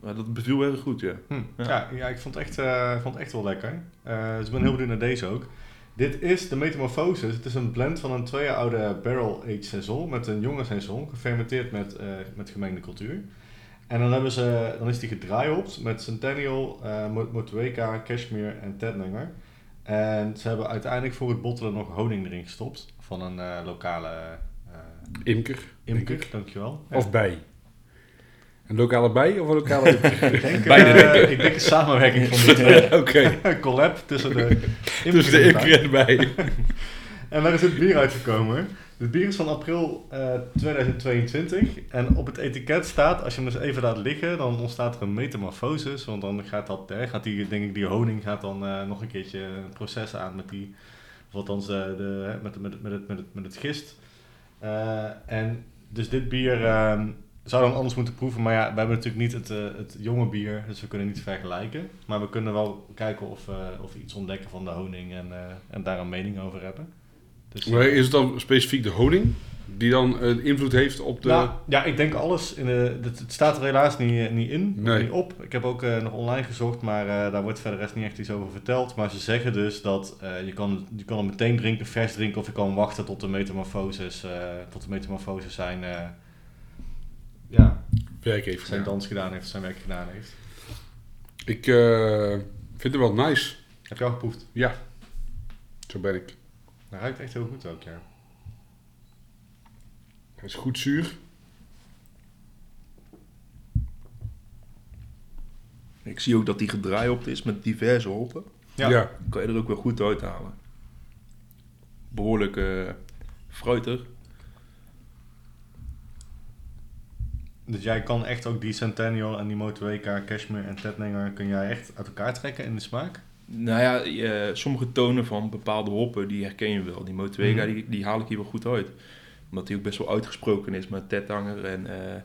Maar dat beviel erg goed, ja. Hm, Ja. ja. Ja, ik vond het echt, eh, vond het echt wel lekker. Eh, dus ik ben heel benieuwd naar deze ook. Dit is de Metamorphosis. Het is een blend van een twee jaar oude barrel-aged saison met een jonge saison, gefermenteerd met, eh, met gemengde cultuur. En dan, hebben ze, dan is die gedraaiopt met Centennial, eh Mo- Motueka, Cashmere en Tedlanger. En ze hebben uiteindelijk voor het bottelen nog honing erin gestopt van een eh, lokale Imker. imker. Dankjewel. Ja. Of bij. Een lokale bij of een lokale imker? ik denk, Beide, eh, ik. denk een samenwerking van die twee. Oké. een collab tussen de de imker imker en bij. En daar is het bier uitgekomen. Het bier is van april eh, 2022. En op het etiket staat, als je hem dus even laat liggen, dan ontstaat er een metamorfosis. Want dan gaat dat, hè, gaat die, denk ik, die honing gaat dan eh, nog een keertje een proces aan met die, of althans de, met, met, met, het, met, het, met het gist. Eh, en dus dit bier ehm, zou dan anders moeten proeven. Maar ja, we hebben natuurlijk niet het, eh, het jonge bier, dus we kunnen niet vergelijken. Maar we kunnen wel kijken of, eh, of we iets ontdekken van de honing en, en daar een mening over hebben. Dus, is het dan specifiek de honing die dan eh, invloed heeft op de... Nou, ja, ik denk alles. In de, het, het staat er helaas niet, eh, niet in, Nee. niet op. Ik heb ook eh, nog online gezocht, maar daar wordt verder rest niet echt iets over verteld. Maar ze zeggen dus dat je, kan, je kan hem meteen drinken, vers drinken, of je kan wachten tot de metamorfoses, tot de metamorfoses zijn, ja, werk heeft zijn gedaan. dans gedaan heeft, zijn werk gedaan heeft. Ik vind het wel nice. Heb je al geproefd? Ja. Zo ben ik. Dat ruikt echt heel goed ook, ja. Hij is goed zuur. Ik zie ook dat die gedraaiopt is met diverse hoppen. Ja. Ja. kan je er ook wel goed uithalen. Behoorlijk eh, fruitig. Dus jij kan echt ook die Centennial en die Motueka, Cashmere en Tetninger... kun jij echt uit elkaar trekken in de smaak? Nou ja, eh, sommige tonen van bepaalde hoppen, die herken je wel. Die Motuega, Mhm. die, die haal ik hier wel goed uit. Omdat die ook best wel uitgesproken is met Tethanger en eh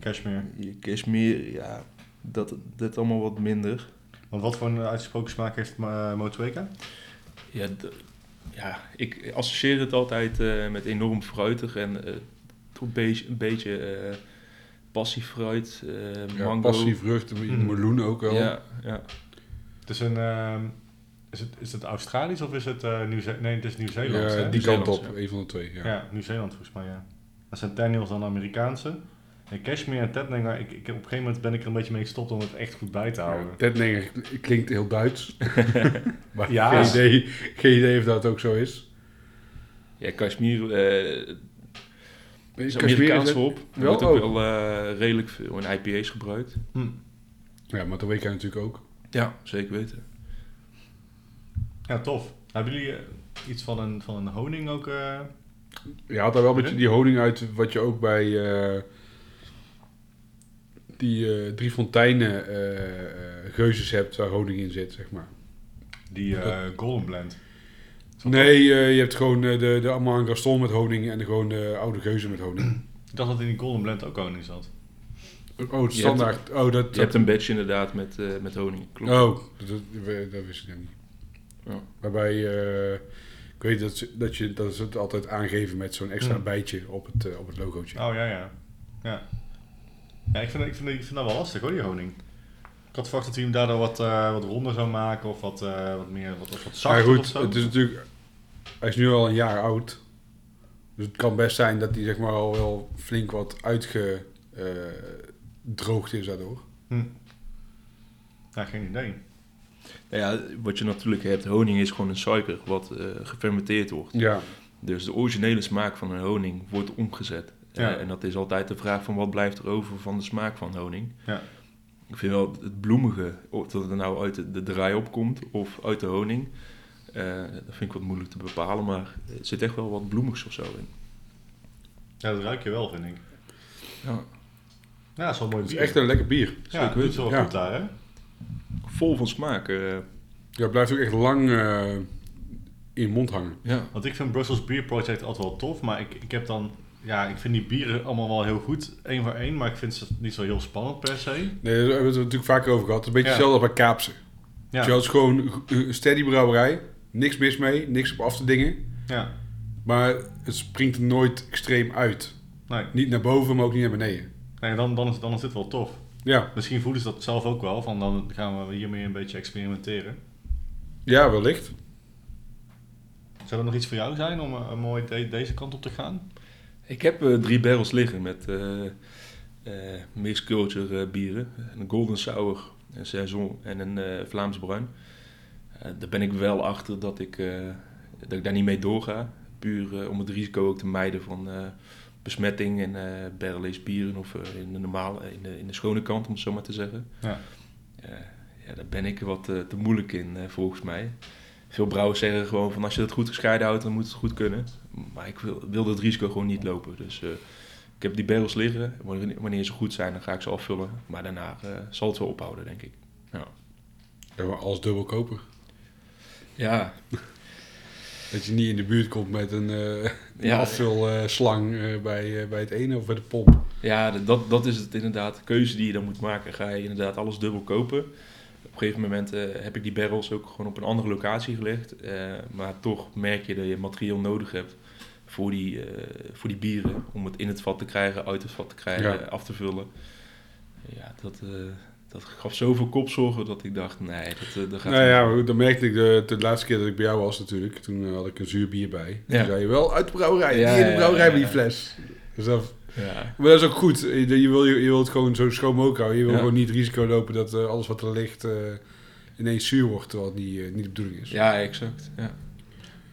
Cashmere. Kashmir. Ja, dat, dat allemaal wat minder. Want wat voor een uitgesproken smaak heeft uh, Motueka? Ja, d- ja, ik associeer het altijd eh, met enorm fruitig en eh, toch een beetje, een beetje eh, passief fruit, eh, Ja, mango. passie, vrucht, Mm. meloen ook wel. Ja, ja. Het is een... is, het, is het Australisch of is het uh, Nieuw-Zeeland? Nee, het is Nieuw-Zeeland. Ja, hè? die kant op, ja. een van de twee. Ja. Ja, Nieuw-Zeeland volgens mij, ja. En Centennials dan Amerikaanse. En Cashmere en Tetninger, ik, ik, op een gegeven moment ben ik er een beetje mee gestopt om het echt goed bij te houden. Ja, Tetninger klinkt heel Duits. maar Ja. geen, idee, geen idee of dat ook zo is. ja Kashmir eh is Kashmir Amerikaans het- hop. Er wel wordt ook ook. wel eh, redelijk veel in IPA's gebruikt. Hm. Ja, maar dat weet jij natuurlijk ook. Ja, zeker weten. Ja, tof. Hebben jullie eh, iets van een, van een honing ook? eh? Je haalt daar wel een beetje die honing uit, wat je ook bij eh, die eh, drie fonteinen geuzes hebt waar honing in zit, zeg maar. die eh, Golden Blend? Nee, eh, je hebt gewoon eh, de, de Amand Gaston met honing en de gewoon de oude geuzen met honing. Ik dacht dat in die Golden Blend ook honing zat. Oh, het standaard. Oh, dat, Je hebt een badge inderdaad met, eh, met honing. Klopt. Oh, dat, dat, dat wist ik dan niet. Ja. Waarbij, eh, ik weet dat, ze- dat, je, dat ze het altijd aangeven met zo'n extra Hmm. bijtje op het, eh, op het logootje. Oh ja, ja. Ja, ja ik, vind, ik, vind, ik vind dat wel lastig hoor, die honing. Ik had verwacht dat hij hem daardoor wat, eh, wat ronder zou maken of wat, eh, wat meer, wat, wat Maar zachter of goed, zo. het is natuurlijk, hij is nu al een jaar oud. Dus het kan best zijn dat hij zeg maar al wel flink wat uitgedroogd is daardoor. Hm. Ja, geen idee. Nou ja, wat je natuurlijk hebt, honing is gewoon een suiker wat eh, gefermenteerd wordt. Ja, Dus de originele smaak van een honing wordt omgezet. Ja. Eh, en dat is altijd de vraag van wat blijft er over van de smaak van honing. Ja. Ik vind wel het bloemige, of dat het nou uit de, de draai opkomt of uit de honing, eh, dat vind ik wat moeilijk te bepalen, maar er zit echt wel wat bloemigs of zo in. Ja, dat ruik je wel, vind ik. Ja, Ja, dat is wel mooi het is echt een lekker bier. ja, het doet wel Ja. goed daar, hè? Vol van smaak. eh, Ja, het blijft ook echt lang eh, in je mond hangen. ja. Want ik vind Brussels Beer Project altijd wel tof, maar ik, ik heb dan... Ja, ik vind die bieren allemaal wel heel goed, één voor één, maar ik vind ze niet zo heel spannend per se. Nee, daar hebben we het natuurlijk vaker over gehad. Het is een beetje Ja. hetzelfde bij Kaapse. Ja, Ja. Het is gewoon een steady brouwerij. Niks mis mee, niks op af te dingen. ja. Maar het springt er nooit extreem uit. Nee, Niet naar boven, maar ook niet naar beneden. nee dan, dan, is, dan is dit wel tof. Ja, Misschien voelen ze dat zelf ook wel, van dan gaan we hiermee een beetje experimenteren. ja wellicht. Zou er nog iets voor jou zijn om eh, mooi de- deze kant op te gaan? Ik heb eh, drie barrels liggen met eh mixed culture bieren. Een golden sour, een saison en een eh, Vlaams bruin. Daar ben ik wel achter dat ik, dat ik daar niet mee doorga. Puur om het risico ook te mijden van besmetting en eh barrel-aged bieren of eh, in de normale, in de, in de schone kant om het zo maar te zeggen. Ja. Eh, ja, daar ben ik wat eh, te moeilijk in eh, volgens mij. Veel brouwers zeggen gewoon van als je het goed gescheiden houdt, dan moet het goed kunnen. Maar ik wil, wil dat risico gewoon niet lopen. Dus eh, ik heb die barrels liggen. Wanneer, ze goed zijn, dan ga ik ze afvullen. Maar daarna eh, zal het wel ophouden, denk ik. Ja, maar alles dubbel kopen. Ja, Dat je niet in de buurt komt met een, eh Ja. afvulslang eh, bij, eh, bij het ene of bij de pomp. ja dat, dat is het inderdaad. De keuze die je dan moet maken. Ga je inderdaad alles dubbel kopen. Op een gegeven moment heb ik die barrels ook gewoon op een andere locatie gelegd. Maar toch merk je dat je materiaal nodig hebt voor die, voor die bieren. Om het in het vat te krijgen, uit het vat te krijgen, Ja. af te vullen. Ja, dat, dat gaf zoveel kopzorgen dat ik dacht, nee, dat, eh, dat gaat Nou niet. ja, dan merkte ik de, de laatste keer dat ik bij jou was natuurlijk. Toen eh, had ik een zuur bier bij. Ja. Toen zei je wel uit de brouwerij. Ja, die in de ja, brouwerij ja, met die ja. fles. Dus dat, Ja. maar dat is ook goed. Je, je, wil, je, wil het gewoon zo schoon mogelijk houden. Je wil Ja. gewoon niet het risico lopen dat eh, alles wat er ligt eh, ineens zuur wordt. Terwijl het niet, eh, niet de bedoeling is. ja, exact. Ja.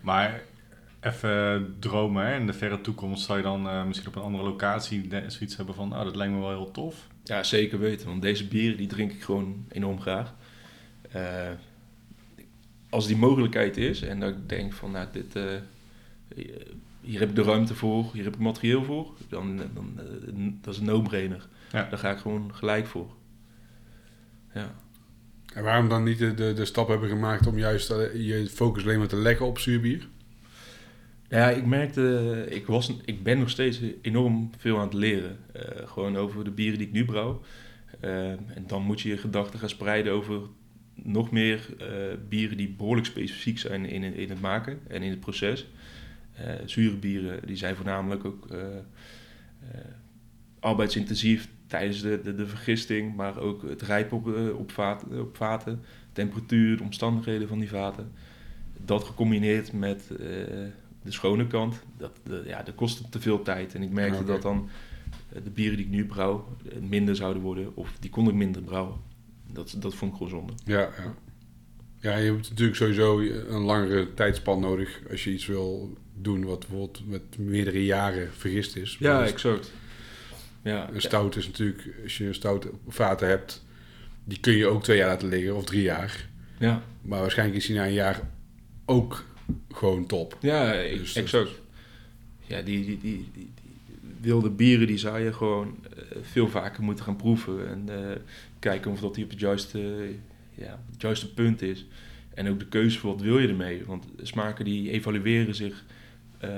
Maar even dromen, hè? in de verre toekomst zou je dan eh, misschien op een andere locatie de- zoiets hebben van, oh, dat lijkt me wel heel tof. Ja, zeker weten. Want deze bieren die drink ik gewoon enorm graag. Eh, als die mogelijkheid is en dat ik denk van nou, dit, eh, hier heb ik de ruimte voor, hier heb ik materieel voor, dan, dan eh, dat is een no-brainer. Ja. Daar ga ik gewoon gelijk voor. Ja. En waarom dan niet de, de, de stap hebben gemaakt om juist je focus alleen maar te leggen op zuurbier? Ja, ik merkte, ik, was, ik ben nog steeds enorm veel aan het leren. Eh, gewoon over de bieren die ik nu brouw. Eh, en dan moet je je gedachten gaan spreiden over nog meer eh, bieren die behoorlijk specifiek zijn in, in het maken en in het proces. Zure bieren, die zijn voornamelijk ook arbeidsintensief tijdens de, de, vergisting, maar ook het rijpen op, op, vaten, op vaten, temperatuur, de omstandigheden van die vaten. Dat gecombineerd met de schone kant, dat, de, ja, dat kostte te veel tijd. En ik merkte Oké. dat dan eh, de bieren die ik nu brouw eh, minder zouden worden, of die kon ik minder brouwen. Dat, dat vond ik gewoon zonde. Ja, ja. Ja, je hebt natuurlijk sowieso een langere tijdspan nodig als je iets wil doen wat bijvoorbeeld met meerdere jaren vergist is. Ja, exact. Ja, Een stout is natuurlijk, als je een stout vaten hebt, die kun je ook twee jaar laten liggen of drie jaar. ja. Maar waarschijnlijk is die na een jaar ook gewoon top. Ja, Dus exact. Ja, die, die, die, wilde bieren die zou je gewoon eh, veel vaker moeten gaan proeven. En eh, kijken of dat die op het juiste, ja, het juiste punt is. En ook de keuze voor wat wil je ermee. Want smaken die evalueren zich eh,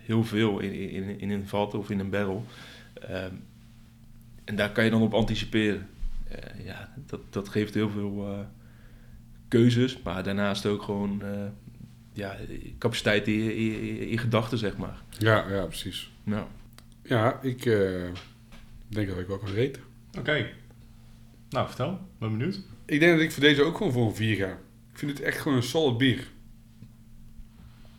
heel veel in, in, in een vat of in een barrel. Ehm, en daar kan je dan op anticiperen. Eh, ja, dat, dat geeft heel veel eh, keuzes. Maar daarnaast ook gewoon... ja, capaciteit in in gedachten, zeg maar. Ja, ja, precies. Ja. Ja, ik eh, denk dat ik wel kan reten. Oké. Nou, vertel. Ben benieuwd. Ik denk dat ik voor deze ook gewoon voor een 4 ga. Ik vind het echt gewoon een solid bier.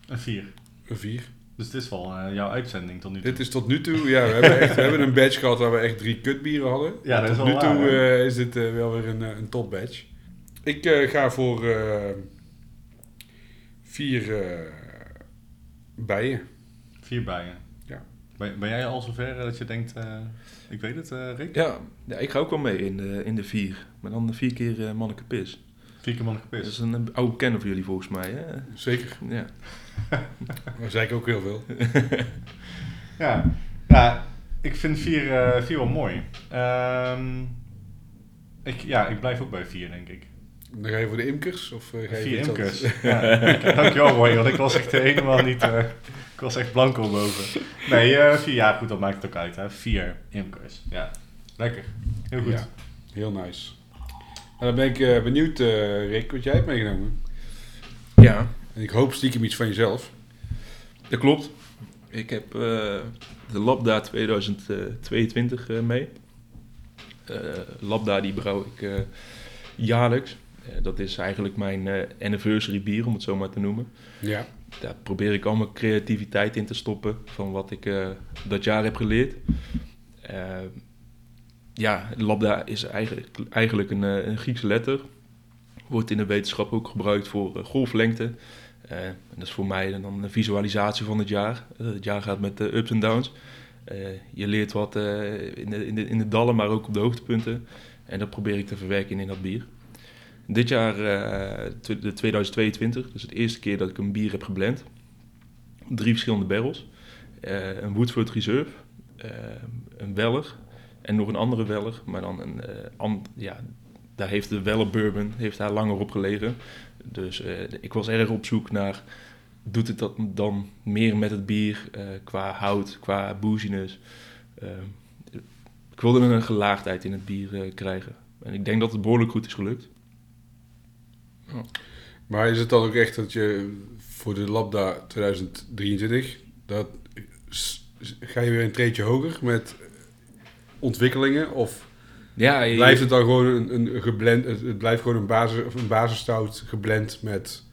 Een 4. Een 4. Dus dit is wel eh, jouw uitzending tot nu toe. Dit is tot nu toe, ja, we hebben, echt, we hebben een badge gehad waar we echt drie kutbieren hadden. Ja, dat is tot wel nu waar, toe eh, is dit wel weer een, een top badge. Ik eh, ga voor eh, vier eh, bijen. Vier bijen. Ja. Ben, ben jij al zover eh, dat je denkt, eh, ik weet het, eh, Rick? Ja, ja, ik ga ook wel mee in de, in de vier. Maar dan vier keer uh, Manneke Pis. Vier keer man Dat is een, een oude kenner voor jullie volgens mij, hè? Zeker. Ja. Daar zei ik ook heel veel. Ja. ja, ik vind vier, eh, vier wel mooi. Ehm, ik, ja, ik blijf ook bij vier, denk ik. Dan ga je voor de imkers? Of eh, ga je Vier imkers. Ja, dank- dankjewel Roy, want ik was echt helemaal niet... eh, ik was echt blanco boven. Nee, eh, vier jaar, goed, dat maakt het ook uit. Hè. Vier imkers. Ja, lekker. Heel goed. Ja, heel nice. En dan ben ik benieuwd, eh, Rick, wat jij hebt meegenomen. ja, En ik hoop stiekem iets van jezelf. dat klopt. Ik heb eh, de Labda 2022 eh, mee. Eh, Labda die brouw ik eh, jaarlijks. Eh, dat is eigenlijk mijn eh, anniversary bier, om het zo maar te noemen. Ja. daar probeer ik al mijn creativiteit in te stoppen van wat ik eh, dat jaar heb geleerd. Ja, lambda is eigenlijk, eigenlijk een, een Griekse letter. Wordt in de wetenschap ook gebruikt voor golflengte. En dat is voor mij dan een visualisatie van het jaar. Het jaar gaat met de ups en downs. Je leert wat in, de, in, de, in de dallen, maar ook op de hoogtepunten. En dat probeer ik te verwerken in dat bier. Dit jaar, eh, de 2022, dus het eerste keer dat ik een bier heb geblend. Drie verschillende barrels. Eh, een Woodford Reserve, eh, een Weller en nog een andere Weller. Maar dan een, ja, daar heeft de Weller Bourbon heeft daar langer op gelegen. Dus ik was erg op zoek naar, doet het dat dan meer met het bier qua hout, qua booziness. Ik wilde een gelaagdheid in het bier krijgen. En ik denk dat het behoorlijk goed is gelukt. Maar is het dan ook echt dat je voor de Labda 2023, dat, ga je weer een treedje hoger met ontwikkelingen? Of Ja, je- blijft het dan gewoon een, een geblend, het, het blijft gewoon een, basis, of een basisstout geblend met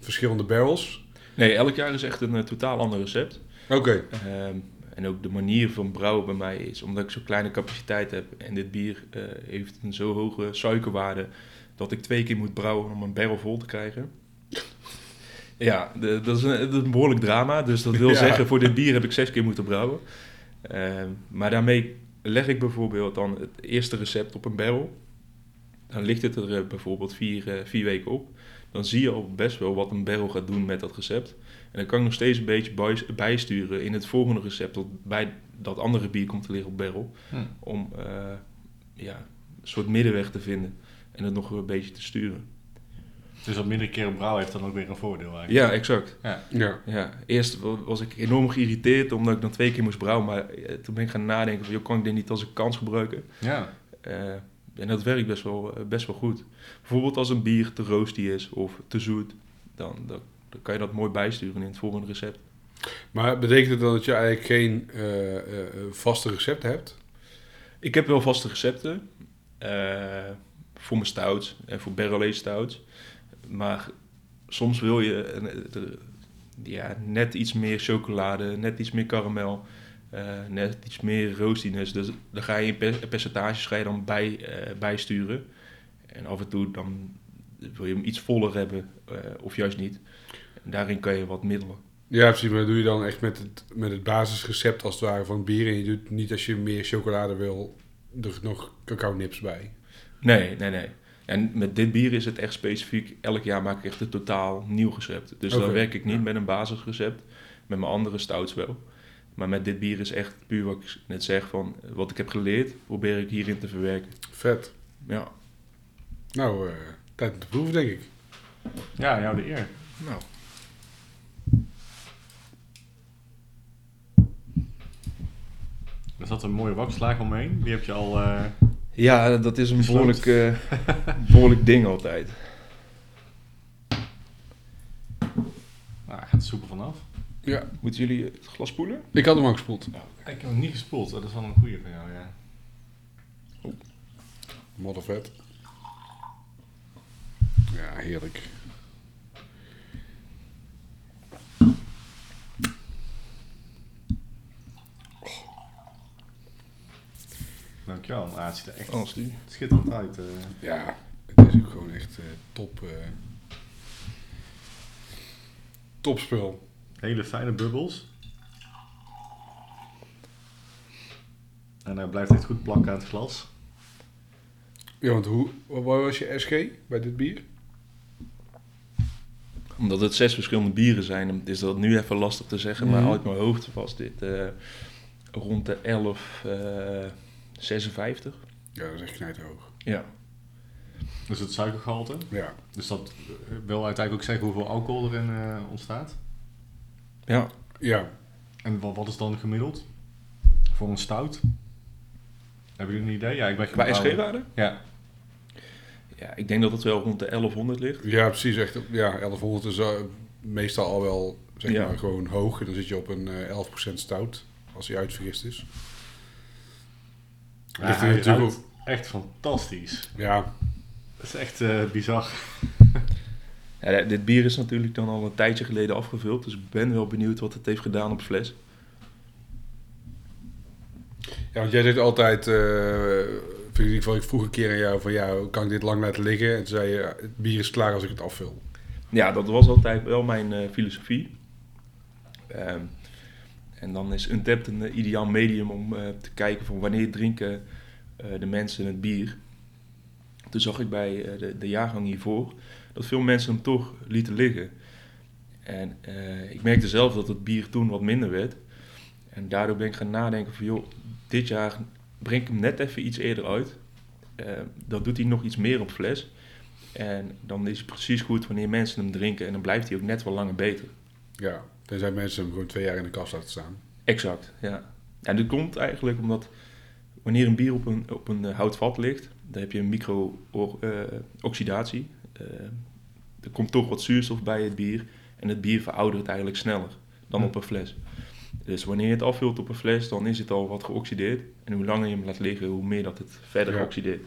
verschillende barrels? Nee, elk jaar is echt een eh, totaal ander recept. Oké, Ehm, en ook de manier van brouwen bij mij is, omdat ik zo'n kleine capaciteit heb en dit bier eh, heeft een zo hoge suikerwaarde, dat ik twee keer moet brouwen om een barrel vol te krijgen. Ja, de- dat, is een, dat is een behoorlijk drama. Dus dat wil Ja. zeggen, voor dit bier heb ik zes keer moeten brouwen. Ehm, maar daarmee leg ik bijvoorbeeld dan het eerste recept op een barrel. Dan ligt het er eh, bijvoorbeeld vier, eh, vier weken op. Dan zie je al best wel wat een barrel gaat doen met dat recept. En dan kan ik nog steeds een beetje bij- bijsturen in het volgende recept dat bij dat andere bier komt te liggen op barrel. Hm. Om eh, ja, een soort middenweg te vinden en het nog een beetje te sturen. Dus dat meerdere keren brouwen heeft dan ook weer een voordeel eigenlijk. Ja, exact. Ja. Ja, eerst wa- was ik enorm geïrriteerd omdat ik dan twee keer moest brouwen. Maar eh, toen ben ik gaan nadenken van, joh, kan ik dit niet als een kans gebruiken? Ja. Eh, en dat werkt best wel, eh, best wel goed. Bijvoorbeeld als een bier te roasty is of te zoet, dan, dan, dan kan je dat mooi bijsturen in het volgende recept. Maar betekent het dan dat je eigenlijk geen eh, eh, eh, vaste recepten hebt? Ik heb wel vaste recepten eh, voor mijn stouts en voor barrel aged stouts. Maar soms wil je ja, net iets meer chocolade, net iets meer karamel, eh, net iets meer roastiness. Dus dan ga je in per- percentages ga je dan bij, eh, bijsturen. En af en toe dan wil je hem iets voller hebben eh, of juist niet. Daarin kan je wat middelen. Ja, precies. Maar dat doe je dan echt met het, met het basisrecept als het ware van bier. En je doet niet als je meer chocolade wil, er nog cacao nips bij. Nee, nee, nee. En met dit bier is het echt specifiek. Elk jaar maak ik echt een totaal nieuw recept. Dus Oké, dan werk ik niet ja. met een basisrecept. Met mijn andere stouts wel. Maar met dit bier is echt puur wat ik net zeg van... Wat ik heb geleerd, probeer ik hierin te verwerken. Vet. Ja. Nou, eh, tijd om te proeven, denk ik. Ja, jou de eer. Nou. Er zat een mooie wakslaag omheen. Die heb je al... eh, Ja, dat is een behoorlijk, eh, behoorlijk ding altijd. nou, gaat de soep er vanaf. Ja. Moeten jullie het glas spoelen? Ik had hem al gespoeld. Ik heb hem niet gespoeld. Dat is wel een goeie van jou, ja. Moddervet. Ja, heerlijk. Dankjewel. Ah, het ziet er echt Als die. schitterend uit. eh. Ja, het is ook gewoon echt eh, top. eh topspul. Hele fijne bubbels. En hij blijft echt goed plakken aan het glas. Ja, want hoe, wat was je SG bij dit bier? Omdat het zes verschillende bieren zijn, is dat nu even lastig te zeggen. Maar Mhm. uit mijn hoofd was dit eh, rond de 11, eh 56. Ja, dat is echt knijterhoog. Ja. Dus het suikergehalte. Ja. Dus dat eh, wil uiteindelijk ook zeggen hoeveel alcohol erin eh, ontstaat. Ja, Ja, En wat, wat is dan gemiddeld? Voor een stout? Hebben jullie een idee? Ja, ik ben brouwer. SG-waarde? Ja. Ja, ik denk dat het wel rond de 1100 ligt. ja precies. Echt, ja, 1100 is eh, meestal al wel zeg Ja. maar, gewoon hoog. En dan zit je op een eh 11% stout, als hij uitvergist is. Ja, Ligt hij natuurlijk ruikt echt fantastisch. Ja, Dat is echt eh, bizar. Ja, dit bier is natuurlijk dan al een tijdje geleden afgevuld. Dus ik ben wel benieuwd wat het heeft gedaan op fles. Ja, want jij zegt altijd, eh in ieder geval, ik vroeg een keer aan jou van ja, kan ik dit lang laten liggen? En toen zei je, het bier is klaar als ik het afvul. Ja, dat was altijd wel mijn eh, filosofie. Ehm, en dan is Untapped een ideaal medium om eh, te kijken van wanneer drinken eh, de mensen het bier. Toen zag ik bij eh, de, de jaargang hiervoor dat veel mensen hem toch lieten liggen. En ik merkte zelf dat het bier toen wat minder werd. En daardoor ben ik gaan nadenken van joh, dit jaar breng ik hem net even iets eerder uit. Eh, dan doet hij nog iets meer op fles. En dan is het precies goed wanneer mensen hem drinken. En dan blijft hij ook net wel langer beter. Ja, tenzij mensen hem gewoon twee jaar in de kast laten staan. Exact, ja. En dat komt eigenlijk omdat wanneer een bier op een, op een eh, houtvat ligt, dan heb je een micro-oxidatie. er komt toch wat zuurstof bij het bier. En het bier veroudert eigenlijk sneller dan op een fles. Dus wanneer je het afvult op een fles, dan is het al wat geoxideerd. En hoe langer je hem laat liggen, hoe meer dat het verder Ja. oxideert.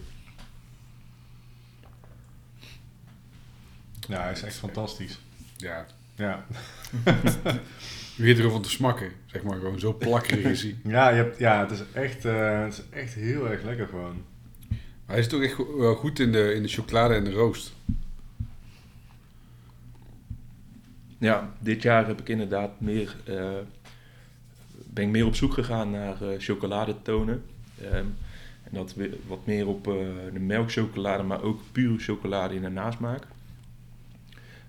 Ja, hij is echt fantastisch. Ja, Ja, je begint er gewoon te smakken, zeg maar. Gewoon zo plakkerig is hij. ja, je hebt, ja het, is echt, eh, het is echt heel erg lekker gewoon. Maar hij zit ook echt wel goed in de, in de chocolade en de roost. Ja, dit jaar heb ik inderdaad meer, eh, ben ik meer op zoek gegaan naar eh chocoladetonen. Ehm, en dat weer wat meer op eh, de melkchocolade, maar ook pure chocolade in de nasmaak.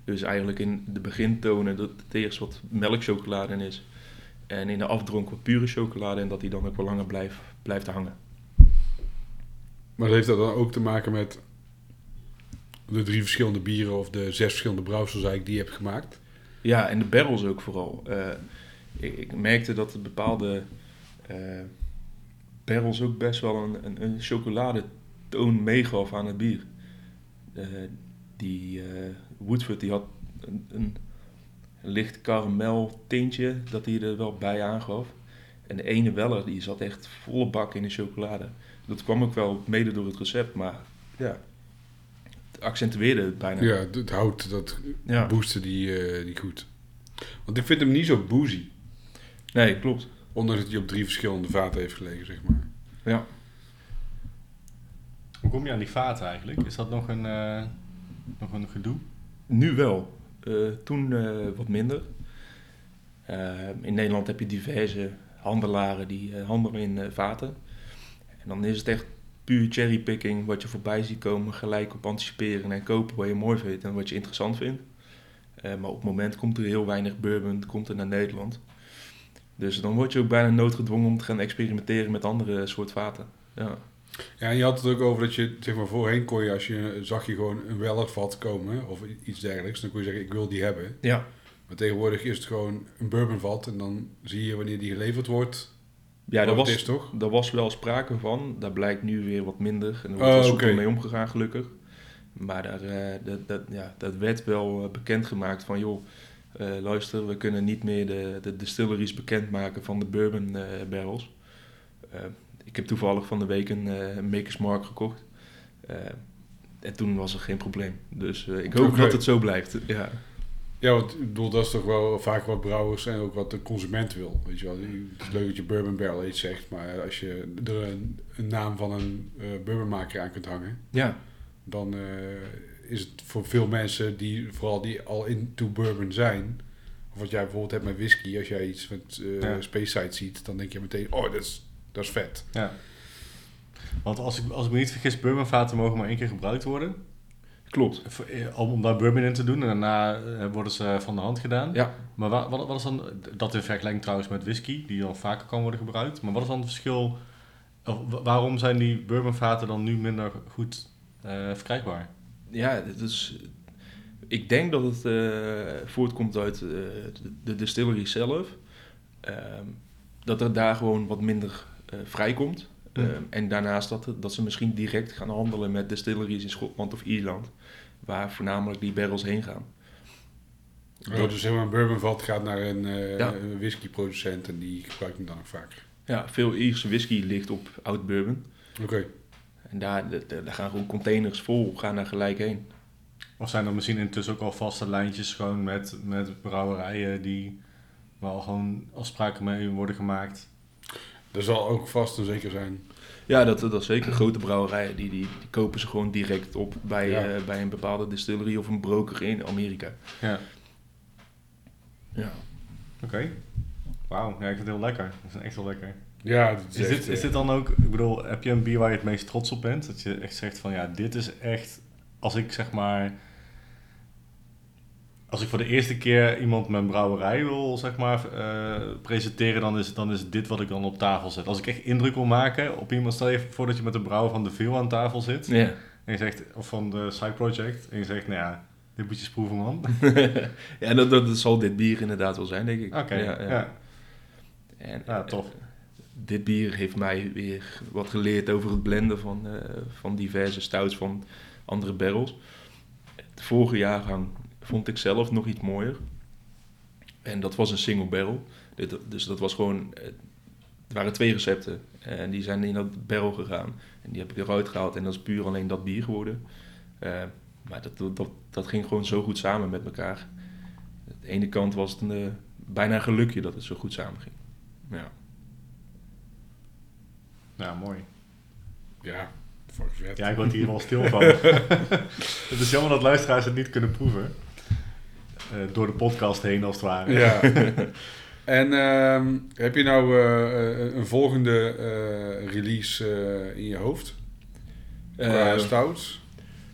Dus eigenlijk in de begintonen dat het eerst wat melkchocolade in is. En in de afdronk wat pure chocolade en dat die dan ook wel langer blijft, blijft hangen. Maar heeft dat dan ook te maken met de drie verschillende bieren of de zes verschillende brouwsels eigenlijk die je hebt gemaakt? Ja, en de barrels ook vooral. Eh, ik, ik merkte dat bepaalde eh, barrels ook best wel een, een, een chocoladetoon meegaf aan het bier. Eh, die Woodford die had een, een licht karamel tintje dat hij er wel bij aangaf. En de ene Weller die zat echt volle bak in de chocolade. Dat kwam ook wel mede door het recept, maar ja, het accentueerde het bijna. Ja, het houdt dat Ja. boosten die, eh, die goed. Want ik vind hem niet zo boozy. Nee, klopt. Ondanks dat hij op drie verschillende vaten heeft gelegen, zeg maar. Ja. Hoe kom je aan die vaten eigenlijk? Is dat nog een, eh, nog een gedoe? Nu wel. Eh, toen eh, wat minder. Eh, in Nederland heb je diverse handelaren die handelen in vaten. En dan is het echt puur cherrypicking wat je voorbij ziet komen. Gelijk op anticiperen en kopen wat je mooi vindt en wat je interessant vindt. Maar op het moment komt er heel weinig bourbon komt er naar Nederland. Dus dan word je ook bijna noodgedwongen om te gaan experimenteren met andere soort vaten. Ja, Ja, en je had het ook over dat je, zeg maar, voorheen kon je, als je, zag je gewoon een Wellervat komen of iets dergelijks, dan kon je zeggen, ik wil die hebben. ja. Maar tegenwoordig is het gewoon een bourbonvat en dan zie je wanneer die geleverd wordt. ja dat, was, is toch? daar was wel sprake van. Daar blijkt nu weer wat minder. En er wordt Oh, wel soepel oké. mee omgegaan, gelukkig. Maar daar, eh, dat, dat, ja, dat werd wel eh, bekendgemaakt van... joh, eh, luister, we kunnen niet meer de, de distilleries bekendmaken van de bourbon eh, barrels. Ik heb toevallig van de week een eh, Maker's Mark gekocht. Eh, en toen was er geen probleem. Dus eh, ik hoop dat het zo blijft. Ja, Ja, want ik bedoel, dat is toch wel vaak wat brouwers en ook wat de consument wil. Weet je wel, het is leuk dat je bourbon barrel iets zegt, maar als je er een, een naam van een bourbonmaker aan kunt hangen, ja, dan is het voor veel mensen die vooral die al into bourbon zijn, of wat jij bijvoorbeeld hebt met whisky, als jij iets met Ja. Space Side ziet, dan denk je meteen, oh, dat is, dat is vet. Ja. Want als ik, als ik me niet vergis, bourbonvaten mogen maar één keer gebruikt worden. klopt. Eh, Om, om daar bourbon in te doen en daarna eh, worden ze van de hand gedaan. Ja, Maar wa- wat, wat is dan, dat in vergelijking trouwens met whisky, die dan vaker kan worden gebruikt. Maar wat is dan het verschil, of wa- waarom zijn die bourbonvaten dan nu minder goed eh, verkrijgbaar? Ja, is, ik denk dat het voortkomt uit de, distillery zelf. Ehm, dat er daar gewoon wat minder vrijkomt. Ja. Ehm, en daarnaast dat, dat ze misschien direct gaan handelen met distilleries in Schotland of Ierland. Waar voornamelijk die barrels heen gaan. Oh, dus zeg maar, een bourbonvat gaat naar een, eh Ja. een whiskyproducent en die gebruikt hem dan ook vaker. Ja, veel Ierse whisky ligt op oud bourbon. Oké. En daar, de- de- daar gaan gewoon containers vol, gaan daar gelijk heen. Of zijn er misschien intussen ook al vaste lijntjes gewoon met, met brouwerijen die waar al gewoon afspraken mee worden gemaakt? Dat zal ook vast en zeker zijn. Ja, dat, dat is zeker. Grote brouwerijen, die, die, die kopen ze gewoon direct op bij, Ja. eh, bij een bepaalde distillery of een broker in Amerika. Ja, Ja. oké. Wauw, ja, ik vind het heel lekker. Dat is echt wel lekker. Ja, dat is, Is echt, dit, is eh, dit dan ook, ik bedoel, heb je een bier waar je het meest trots op bent? Dat je echt zegt van ja, dit is echt, als ik zeg maar, als ik voor de eerste keer iemand mijn brouwerij wil zeg maar eh, presenteren, dan is, dan is dit wat ik dan op tafel zet. Als ik echt indruk wil maken op iemand, stel je voor dat je met de brouwer van de Veel aan tafel zit, Ja. en je zegt, of van de Side Project, en je zegt, nou ja, dit moet je eens proeven man. ja, dat, dat, dat zal dit bier inderdaad wel zijn, denk ik. Oké, ja, ja, ja. En, Ja, eh, dit bier heeft mij weer wat geleerd over het blenden van, eh, van diverse stouts van andere barrels. De vorige jaargang vond ik zelf nog iets mooier. En dat was een single barrel. Dit, dus dat was gewoon... eh, Het waren twee recepten. En die zijn in dat barrel gegaan. En die heb ik eruit gehaald. En dat is puur alleen dat bier geworden. Eh, maar dat, dat, dat, ging gewoon zo goed samen met elkaar. Aan de ene kant was het een, eh, bijna een gelukje dat het zo goed samen ging. Ja. Ja, mooi. Ja, fuck vet. Ja, ik word hier wel stil van. het is jammer dat luisteraars het niet kunnen proeven. Eh, door de podcast heen als het ware. Ja. en ehm, heb je nou eh, eh, een volgende eh, release eh, in je hoofd? Qua Eh, stouts?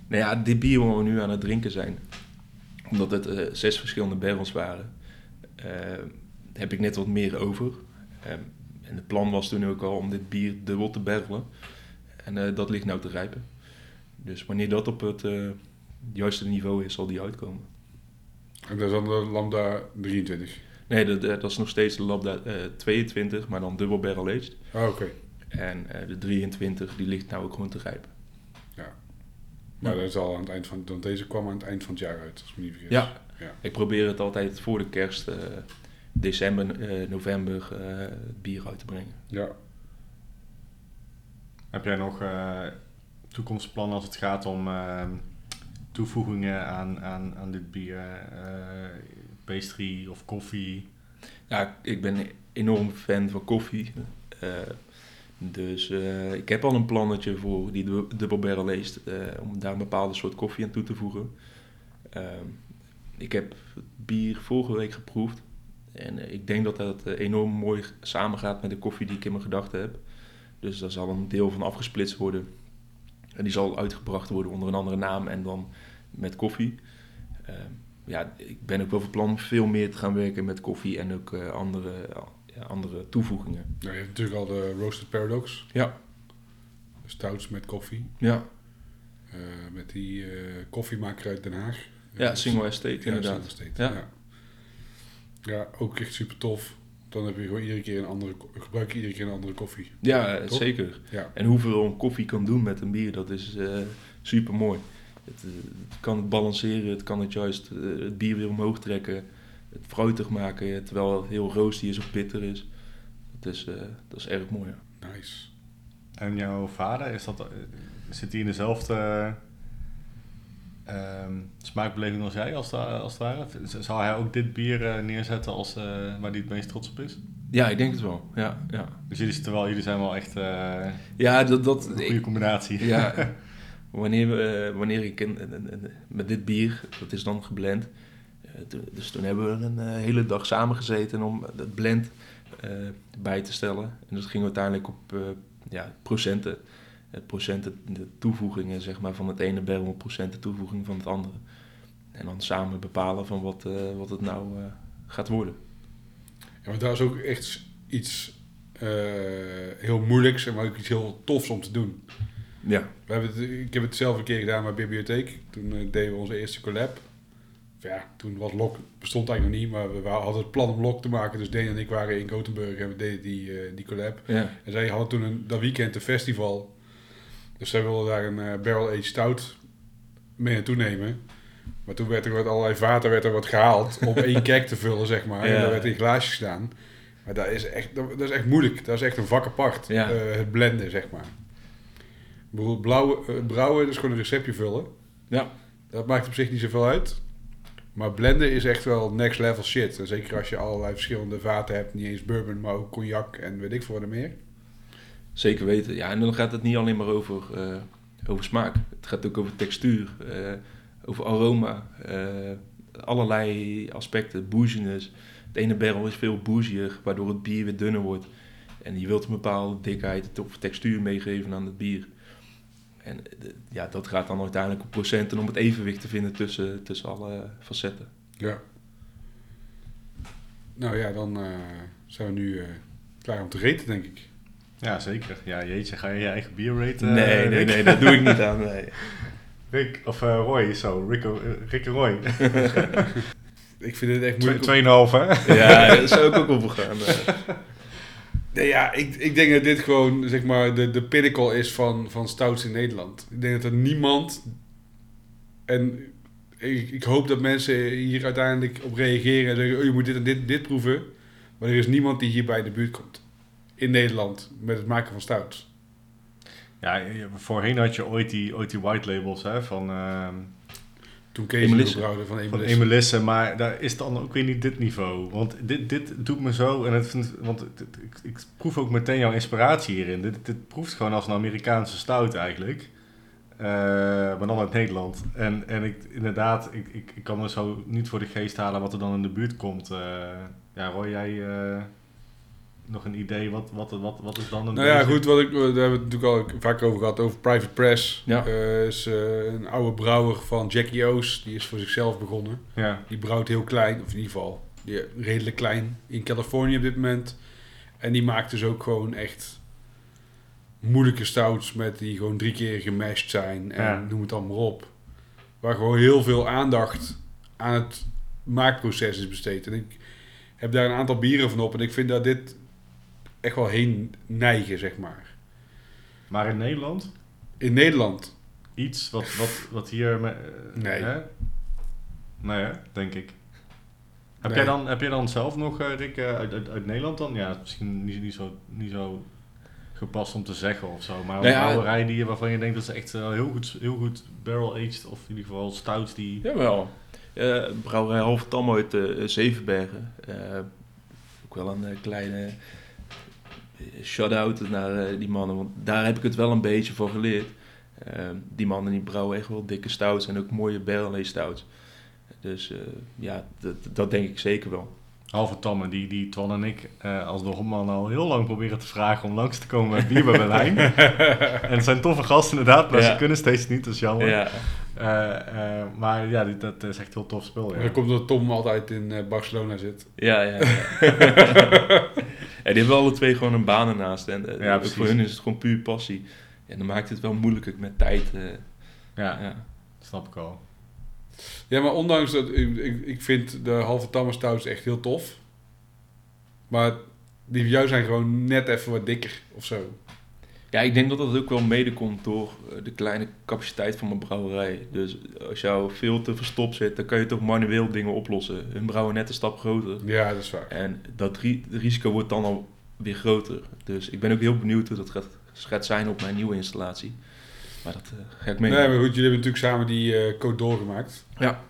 Nou ja, dit bier waar we nu aan het drinken zijn. omdat het eh, zes verschillende barrels waren, heb ik net wat meer over. Ehm, en het plan was toen ook al om dit bier dubbel te barrelen. En eh, dat ligt nou te rijpen. Dus wanneer dat op het eh, juiste niveau is, zal die uitkomen. En dat is dan de Lambda 23. Nee, dat, dat is nog steeds de Lambda eh, 22, maar dan dubbel barrel aged. Ah, oké. En eh, de 23, die ligt nou ook gewoon te rijpen. Maar Ja. dat is al aan het eind van... Want deze kwam aan het eind van het jaar uit, als ik me niet vergis. Ja. Ja. Ik probeer het altijd voor de kerst, eh, december, eh, november, eh, het bier uit te brengen. Ja. Heb jij nog eh, toekomstplannen als het gaat om ehm, toevoegingen aan, aan, aan dit bier? eh pastry of koffie? Ja, ik ben enorm fan van koffie. Eh, dus eh, ik heb al een plannetje voor die du- dubbel barrel eh, om daar een bepaalde soort koffie aan toe te voegen. Ik heb bier vorige week geproefd. En ik denk dat dat enorm mooi samengaat met de koffie die ik in mijn gedachten heb. Dus daar zal een deel van afgesplitst worden. En die zal uitgebracht worden onder een andere naam en dan met koffie. Ehm, ja, ik ben ook wel van plan veel meer te gaan werken met koffie en ook eh, andere, ja, andere toevoegingen. Nou, je hebt natuurlijk al de Roasted Paradox. Ja. Stouts met koffie. Ja, Eh, met die eh, koffiemaker uit Den Haag. ja single estate ja, inderdaad. Single Estate, Ja. Ja. ja, ook echt super tof. Dan heb je gewoon iedere keer een andere, gebruik je iedere keer een andere koffie. Ja, zeker. Ja, En hoeveel een koffie kan doen met een bier, dat is super mooi. Het, eh, het kan het balanceren, het kan het juist eh, het bier weer omhoog trekken, het fruitig maken, terwijl het heel roosty is of bitter is. Dat is, eh, dat is erg mooi. Ja. nice. En jouw vader, is dat, zit hij in dezelfde ehm, smaakbeleving als jij, als, het- als het ware? Zou hij ook dit bier neerzetten als, eh, waar hij het meest trots op is? ja, ik denk het wel. Ja, ja. Dus jullie, wel, jullie zijn wel echt ja dat, dat, een goede combinatie. Ja, wanneer, eh, wanneer ik met dit bier, dat is dan geblend. eh, dus toen hebben we een eh, hele dag samengezeten om het blend bij te stellen. En dat ging uiteindelijk op ja, procenten. Procenten, de toevoegingen zeg maar, van het ene barrel, procenten toevoeging van het andere. En dan samen bepalen van wat, wat het nou gaat worden. Ja, maar daar is ook echt iets heel moeilijks en maar ook iets heel tofs om te doen. Ja, We hebben het, ik heb het zelf een keer gedaan met Bibliotheek. Toen eh, deden we onze eerste collab. Ja, toen was Lok, bestond eigenlijk nog niet, maar we hadden het plan om Lok te maken. Dus Deen en ik waren in Gothenburg en we deden die, eh, die collab. ja, En zij hadden toen een, dat weekend een festival. Dus zij wilden daar een eh, barrel aged stout mee naartoe nemen. Maar toen werd er wat allerlei vaten werd er wat gehaald om één kek te vullen, zeg maar. En dat werd in glaasjes gedaan. Maar dat is echt, dat, is echt moeilijk. Dat is echt een vak apart. Ja. het blenden, zeg maar. Bedoel, blauwe, brouwen, dat is gewoon een receptje vullen. ja, Dat maakt op zich niet zoveel uit. Maar blenden is echt wel next level shit. En zeker als je allerlei verschillende vaten hebt. Niet eens bourbon, maar ook cognac en weet ik veel wat er meer. Zeker weten. Ja, en dan gaat het niet alleen maar over, eh, over smaak. Het gaat ook over textuur, eh, over aroma, allerlei aspecten, bouginess. Het ene barrel is veel bougier, waardoor het bier weer dunner wordt. En je wilt een bepaalde dikheid of textuur meegeven aan het bier. En eh, ja, dat gaat dan uiteindelijk op procenten om het evenwicht te vinden tussen, tussen alle facetten. Ja. Nou ja, dan eh, zijn we nu eh, klaar om te reten, denk ik. Ja, zeker. Ja, jeetje, ga je je eigen bier raten? nee, eh, nee, nee, dat doe ik niet aan. Nee. Rick, of eh, Roy, zo. Rick, eh, Rick en Roy. Ik vind het echt moeilijk. om- Tweeënhalf, hè? Ja, daar zou ik ook over gaan. eh. Nee, ja, ik, ik denk dat dit gewoon zeg maar, de, de pinnacle is van, van stouts in Nederland. Ik denk dat er niemand. En ik, ik hoop dat mensen hier uiteindelijk op reageren en zeggen: oh, je moet dit en dit, dit proeven. Maar er is niemand die hierbij in de buurt komt. In Nederland met het maken van stouts. Ja, voorheen had je ooit die, ooit die white labels, hè, van... ehm, Toen Kees van Van Emelisse. Emelisse, maar daar is dan ook weer niet dit niveau. Want dit, dit doet me zo, en het vind, want het- het- ik, ik proef ook meteen jouw inspiratie hierin. Dit, dit proeft gewoon als een Amerikaanse stout eigenlijk. Eh, maar dan uit Nederland. En, en ik, inderdaad, ik, ik, ik kan me zo niet voor de geest halen wat er dan in de buurt komt. Eh, ja, Roy, jij eh, nog een idee? Wat, wat, wat, wat is dan een Nou ja, goed, wat ik, daar hebben we het natuurlijk al vaak over gehad, over Private Press. Ja. Eh, is eh, een oude brouwer van Jackie O's, die is voor zichzelf begonnen. Ja, Die brouwt heel klein, of in ieder geval die, redelijk klein in Californië op dit moment. En die maakt dus ook gewoon echt moeilijke stouts met die gewoon drie keer gemashed zijn en Ja. noem het allemaal op. Waar gewoon heel veel aandacht aan het maakproces is besteed. En ik heb daar een aantal bieren van op en ik vind dat dit echt wel heen neigen, zeg maar. maar in Nederland? In Nederland, Iets wat, wat, wat hier... me- eh, Nee. Hè? Nee, hè? denk ik. Heb, Nee. jij dan, heb jij dan zelf nog, eh, Rick, eh, uit, uit, uit Nederland dan? Ja, misschien niet, niet, zo, niet zo gepast om te zeggen of zo. Maar een Nou ja, brouwerij die, waarvan je denkt dat ze echt heel, goed, heel goed barrel-aged... of in ieder geval stouts die... Jawel. Eh brouwerij Halve Tam uit eh, Zevenbergen. Eh, ook wel een eh, kleine shout-out naar eh, die mannen, want daar heb ik het wel een beetje van geleerd. Eh, die mannen die brouwen echt wel dikke stouts en ook mooie barrel stouts. Dus eh, ja, dat, dat denk ik zeker wel. Halve Tammen, die, die Twan en ik eh, als Dorpman al heel lang proberen te vragen om langs te komen met bier bij Berlijn. en het zijn toffe gasten inderdaad, maar Ja. ze kunnen steeds niet, dat is jammer. Ja, Eh, eh, maar ja, die- dat is echt heel tof spul. Ja. dat komt omdat Tom altijd in Barcelona zit. ja, ja. ja. en die hebben alle twee gewoon een baan ernaast. En eh, Ja, voor hun is het gewoon puur passie. En dan maakt het wel moeilijker met tijd. eh, ja, ja. snap ik al. Ja, maar ondanks dat, ik, ik, ik vind de halve tamme stouts echt heel tof. Maar die van jou zijn gewoon net even wat dikker of zo. Ja, ik denk dat dat ook wel mede komt door eh, de kleine capaciteit van mijn brouwerij. Dus als jouw filter verstopt zit, dan kan je toch manueel dingen oplossen. Hun brouwen net een stap groter. Ja, dat is waar. En dat ri- risico wordt dan al weer groter. Dus ik ben ook heel benieuwd hoe dat gaat, gaat zijn op mijn nieuwe installatie. Maar dat eh, ga ik mee. Nee, maar goed, jullie hebben natuurlijk samen die eh Code Door gemaakt. Ja.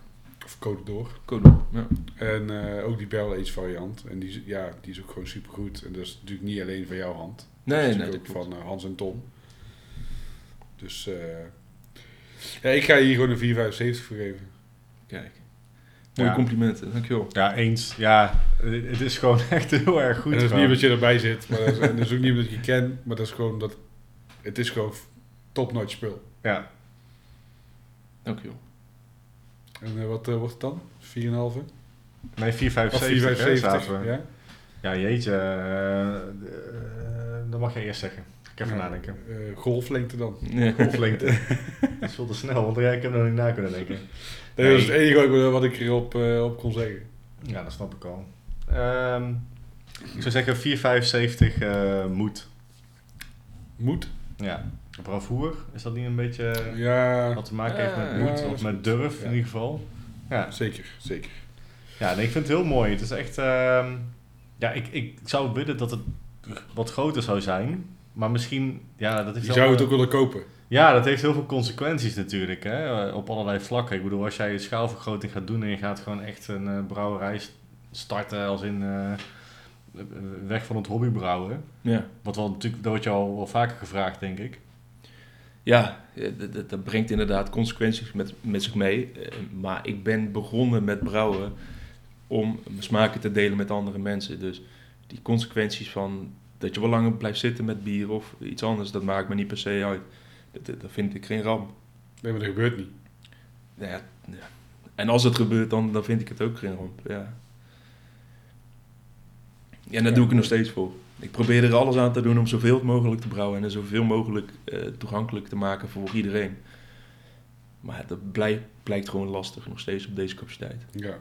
Of Code Door. Code. Ja. En eh, ook die Barrel Age variant. En die, ja, die is ook gewoon super goed. En dat is natuurlijk niet alleen van jouw hand. Nee, dat nee, dat van eh, Hans en Tom. Dus eh, ja, ik ga hier gewoon een 475 voor geven. Kijk. Mooie Ja. complimenten, dankjewel. Ja, eens. Ja, het is gewoon echt heel erg goed. en dat is niet omdat je erbij zit. Maar dat is, en dat is ook niet omdat je je kent. Maar dat is gewoon dat... Het is gewoon top-notch spul. Ja, Dankjewel. En eh, wat eh, wordt het dan? 4,5? nee, 4,75 Of hè, 4,75? zaten we. Ja? Ja, jeetje. eh, dat mag jij eerst zeggen. Ik even Ja, nadenken. eh, golflengte dan. Nee. Golflengte. dat is veel te snel, want ik heb nog niet na kunnen denken. Nee, Dat is het enige wat- wat ik erop eh, op kon zeggen. Ja, dat snap ik al. Ehm, ik zou zeggen 4,75 eh moet. Moet. Ja. Bravoer, is dat niet een beetje eh, Ja, wat te maken heeft met moed ja, of met durf Ja. in ieder geval? Ja, zeker. Zeker. ja nee, ik vind het heel mooi. Het is echt... ehm, ja, ik, ik zou willen dat het wat groter zou zijn. Maar misschien... Ja, dat heeft Je zou het ook willen kopen. Ja, dat heeft heel veel consequenties natuurlijk, hè, op allerlei vlakken. Ik bedoel, als jij een schaalvergroting gaat doen en je gaat gewoon echt een eh, brouwerij st- starten als in eh, weg van het hobbybrouwen. Ja. Wat wel natuurlijk, dat wordt je al wel vaker gevraagd, denk ik. Ja, eh, dat, dat- brengt inderdaad consequenties met, met zich mee. Maar ik ben begonnen met brouwen om smaken te delen met andere mensen. Dus die consequenties van dat je wel langer blijft zitten met bier of iets anders, dat maakt me niet per se uit. Dat, dat dat vind ik geen ramp. Nee, maar dat gebeurt niet. Ja, ja. En als het gebeurt, dan, dan vind ik het ook geen ramp. Ja, ja en daar doe ik er nog steeds voor. Ik probeer er alles aan te doen om zoveel mogelijk te brouwen en er zoveel mogelijk eh, toegankelijk te maken voor iedereen. Maar dat blijkt, blijkt gewoon lastig nog steeds op deze capaciteit. Ja.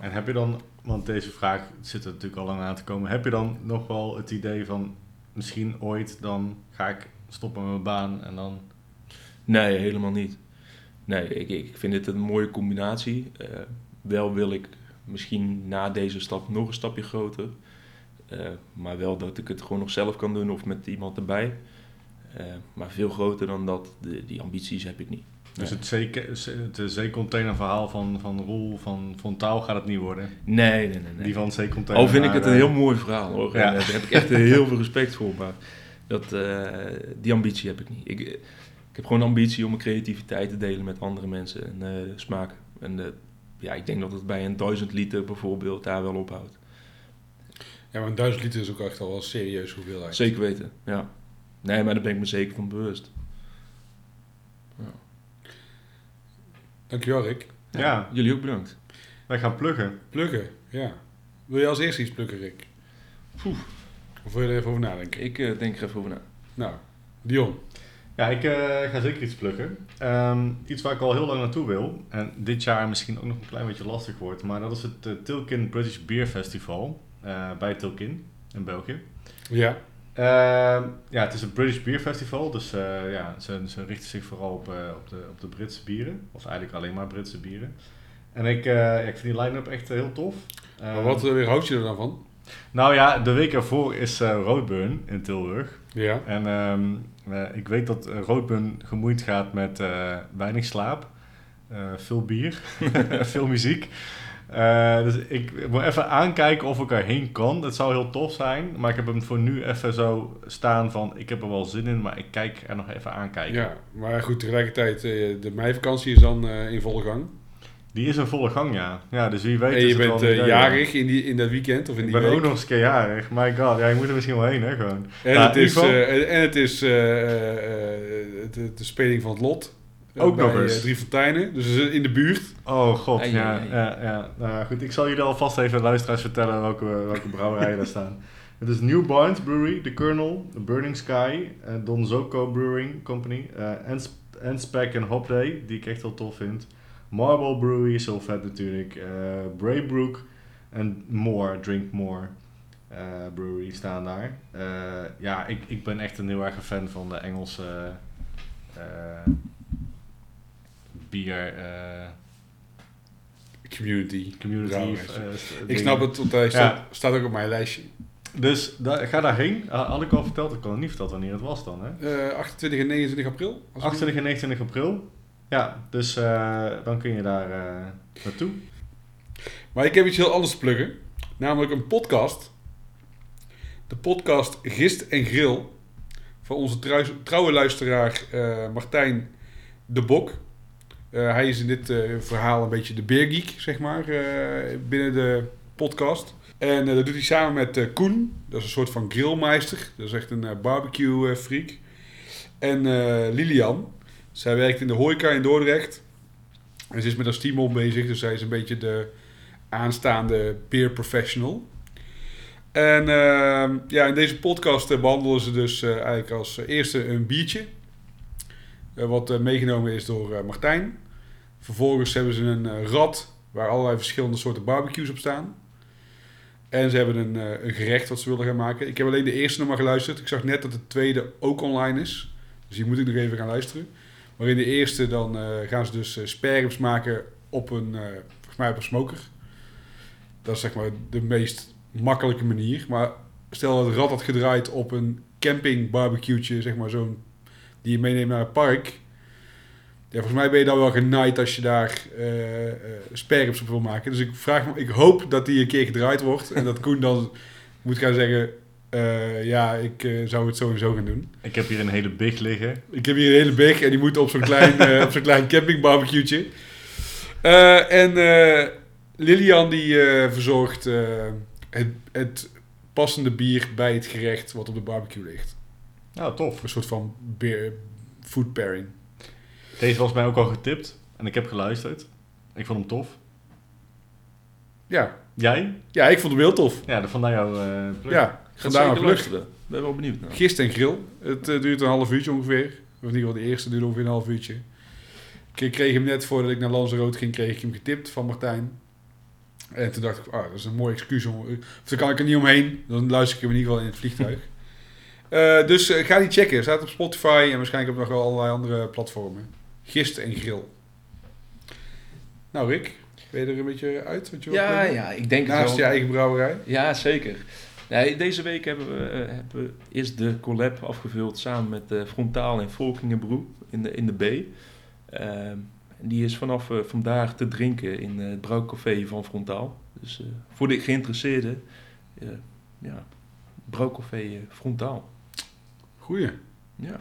En heb je dan, want deze vraag zit er natuurlijk al lang aan te komen, heb je dan nog wel het idee van misschien ooit dan ga ik stoppen met mijn baan en dan... Nee, helemaal niet. Nee, ik, ik vind dit een mooie combinatie. Eh, wel wil ik misschien na deze stap nog een stapje groter. Eh, maar wel dat ik het gewoon nog zelf kan doen of met iemand erbij. Eh, maar veel groter dan dat, die ambities heb ik niet. Dus het, zee, het zeecontainer verhaal van, van Roel van Fontaal gaat het niet worden. Nee, nee, nee. nee. Die van het zeecontainer. Al vind ik het een eh, heel mooi verhaal hoor. Ja. En, eh, daar heb ik echt heel veel respect voor. Maar dat, eh, die ambitie heb ik niet. Ik, ik heb gewoon de ambitie om mijn creativiteit te delen met andere mensen en eh, smaken. En ja, ik denk dat het bij een duizend liter bijvoorbeeld daar wel ophoudt. Ja, maar een duizend liter is ook echt al wel een serieus hoeveelheid. Zeker weten, ja. Nee, maar daar ben ik me zeker van bewust. Dankjewel Rick. Ja. Jullie ook bedankt. Wij gaan pluggen. Pluggen, ja. Wil je als eerste iets pluggen Rick? Poeh. Of wil je er even over nadenken? Ik eh, denk er even over na. Nou, Dion. Ja, ik eh, ga zeker iets pluggen. Ehm, iets waar ik al heel lang naartoe wil. En dit jaar misschien ook nog een klein beetje lastig wordt. Maar dat is het eh, Tilkin British Beer Festival. eh, bij Tilkin in België. Ja. Ehm, ja, het is een British Beer Festival. Dus eh, ja, ze, ze richten zich vooral op, eh, op, de, op de Britse bieren. Of eigenlijk alleen maar Britse bieren. En ik, eh, ja, ik vind die line-up echt heel tof. Maar Ehm, wat uh, weerhoudt je er dan van? Nou ja, de week ervoor is Roadburn in Tilburg. Ja. En ehm, eh, ik weet dat Roodburn gemoeid gaat met weinig slaap, veel bier, veel muziek. Eh, dus ik moet even aankijken of ik erheen kan. Het zou heel tof zijn, maar ik heb hem voor nu even zo staan van... ik heb er wel zin in, maar ik kijk er nog even aankijken. ja, maar goed, tegelijkertijd, eh, de meivakantie is dan eh, in volle gang. Die is in volle gang, ja. Ja, dus wie weet En is je het bent jarig in, die, in dat weekend of in Ik die ben week. ook nog eens een keer jarig. My god, ja, je moet er misschien wel heen, hè, gewoon. En, Nou, het is, en het is de, de speling van het lot. Eh, Ook bij, nog eens. eh, Drie Fonteinen, dus in de buurt. Oh god, Ai, ja, ai, ai. ja, ja. Nou goed, ik zal jullie alvast even luisteraars vertellen welke, welke brouwerijen daar staan. Het is New Barnes Brewery, The Colonel, The Burning Sky, eh, Don Zoco Brewing Company, eh Ens- Enspec en Hop Day, die ik echt heel tof vind. Marble Brewery is heel vet natuurlijk. eh Braybrook en More, Drink More eh, Brewery staan daar. Eh, ja, ik, ik ben echt een heel erg fan van de Engelse eh, bier... eh, Community. community. Eh, st- Ik snap het, want hij staat, staat ook op mijn lijstje. Dus da- ga daarheen. Uh, had ik al verteld, ik kan het niet verteld wanneer het was dan. Hè? Eh 28 en 29 april. als ik- 28 en 29 april. Ja, dus eh, dan kun je daar eh, naartoe. Maar ik heb iets heel anders te pluggen. Namelijk een podcast. De podcast Gist en Grill. Van onze trouwe luisteraar eh, Martijn de Bok. Eh, hij is in dit eh, verhaal een beetje de beergeek, zeg maar, eh, binnen de podcast. En dat doet hij samen met Koen. Dat is een soort van grillmeister. Dat is echt een eh, barbecue eh, freak. En Lilian. Zij werkt in de horeca in Dordrecht. En ze is met haar team op bezig. Dus zij is een beetje de aanstaande peer professional. En ehm, ja, in deze podcast eh, behandelen ze dus eigenlijk als eerste een biertje. Eh, wat eh, meegenomen is door eh, Martijn. Vervolgens hebben ze een rad waar allerlei verschillende soorten barbecues op staan. En ze hebben een, een gerecht wat ze willen gaan maken. Ik heb alleen de eerste nog maar geluisterd. Ik zag net dat de tweede ook online is. Dus die moet ik nog even gaan luisteren. Maar in de eerste dan gaan ze dus spareribs maken op een, volgens mij op een smoker. Dat is zeg maar de meest makkelijke manier. Maar stel dat het rad had gedraaid op een camping barbecue'tje, zeg maar zo'n, die je meeneemt naar het park. Ja, volgens mij ben je dan wel genaaid als je daar eh uh, spareribs op wil maken. Dus ik, vraag me, ik hoop dat die een keer gedraaid wordt. En dat Koen dan moet gaan zeggen, uh, ja, ik uh, zou het sowieso gaan doen. Ik heb hier een hele big liggen. Ik heb hier een hele big en die moet op zo'n klein, uh, op zo'n klein camping barbecue'tje. Uh, en Lilian die verzorgt het, het passende bier bij het gerecht wat op de barbecue ligt. Nou, tof. Een soort van beer, food pairing. Deze was mij ook al getipt en ik heb geluisterd. Ik vond hem tof. Ja. Jij? Ja, ik vond hem heel tof. Ja, dat vond hij jou uh, plug. Ja, vandaar maar luisteren. Ben wel benieuwd naar. Gist en grill. Het uh, duurt een half uurtje ongeveer. Of in ieder geval de eerste duurde ongeveer een half uurtje. Ik kreeg hem net voordat ik naar Lanzarote ging, kreeg ik hem getipt van Martijn. En toen dacht ik, ah, dat is een mooi excuus om... Of kan ik er niet omheen. Dan luister ik hem in ieder geval in het vliegtuig. Uh, dus uh, ga die checken. Staat op Spotify en waarschijnlijk op nog wel allerlei andere platformen. Gist en grill. Nou Rick, ben je er een beetje uit? Wat je ja, ja, ik denk Naast je eigen brouwerij? Ja, zeker. Nee, deze week hebben we, uh, hebben, is de collab afgevuld samen met uh, Frontaal en Volkingenbroe in de, in de B. Uh, die is vanaf vandaag te drinken in het brouwcafé van Frontaal. Dus voor de geïnteresseerden, ja, brouwcafé Frontaal. Goeie. Ja.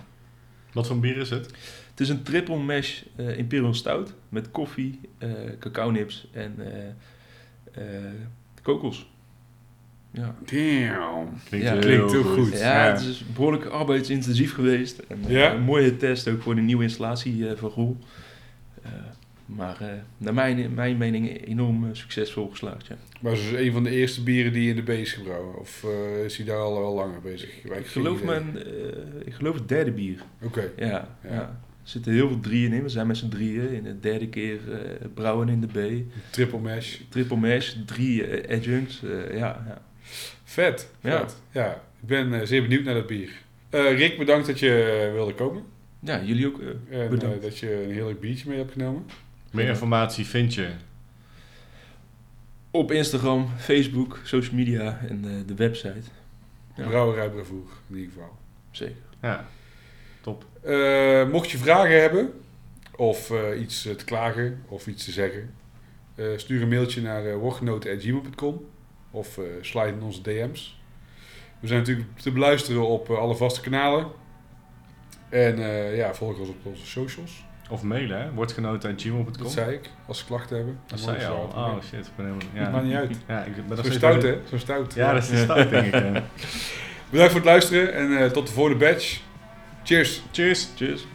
Wat voor bier is het? Het is een triple mash uh, Imperial Stout met koffie, uh, cacao nips en uh, kokos. Ja, Damn. Klinkt, Ja. heel Klinkt heel goed. ja, Ja. het is behoorlijk arbeidsintensief geweest. En, eh, Ja? Een mooie test ook voor de nieuwe installatie eh, van Roel. Maar eh, naar mijn, mijn mening enorm eh, succesvol geslaagd. Ja. Maar het is dus een van de eerste bieren die je in de B is gebrouwen. Of eh, is hij daar al wel langer bezig? Ik geloof, mijn, ik geloof het derde bier. Oké. Ja, Ja. ja. Er zitten heel veel drieën in. We zijn met z'n drieën. In de derde keer brouwen in de B. Triple mash. Triple mash, drie adjuncts. ja, ja. Vet. Ja. Vet. Ja. Ik ben zeer benieuwd naar dat bier. Rick, bedankt dat je wilde komen. ja, jullie ook En bedankt. dat je een heerlijk biertje mee hebt genomen. Meer informatie vind je. Op Instagram, Facebook, social media en eh, de website. Ja. Brouwerij Bravoer, in ieder geval. Zeker. Ja, top. Eh, mocht je vragen hebben, of eh, iets te klagen, of iets te zeggen, eh, stuur een mailtje naar uh, of eh slide in onze DM's. We zijn natuurlijk te beluisteren op alle vaste kanalen. En eh, ja, volg ons op onze socials. Of mailen, hè? Woordgenoten.gmail.com. Dat zei ik, als ze klachten hebben. Dat zei je al. Oh shit, ik ben helemaal... Ja, Maakt niet uit. ja ik ben Zo stout, hè? Zo stout. Ja, dat is de stout, denk ik. Bedankt voor het luisteren en eh, tot de volgende batch. Cheers! Cheers! Cheers.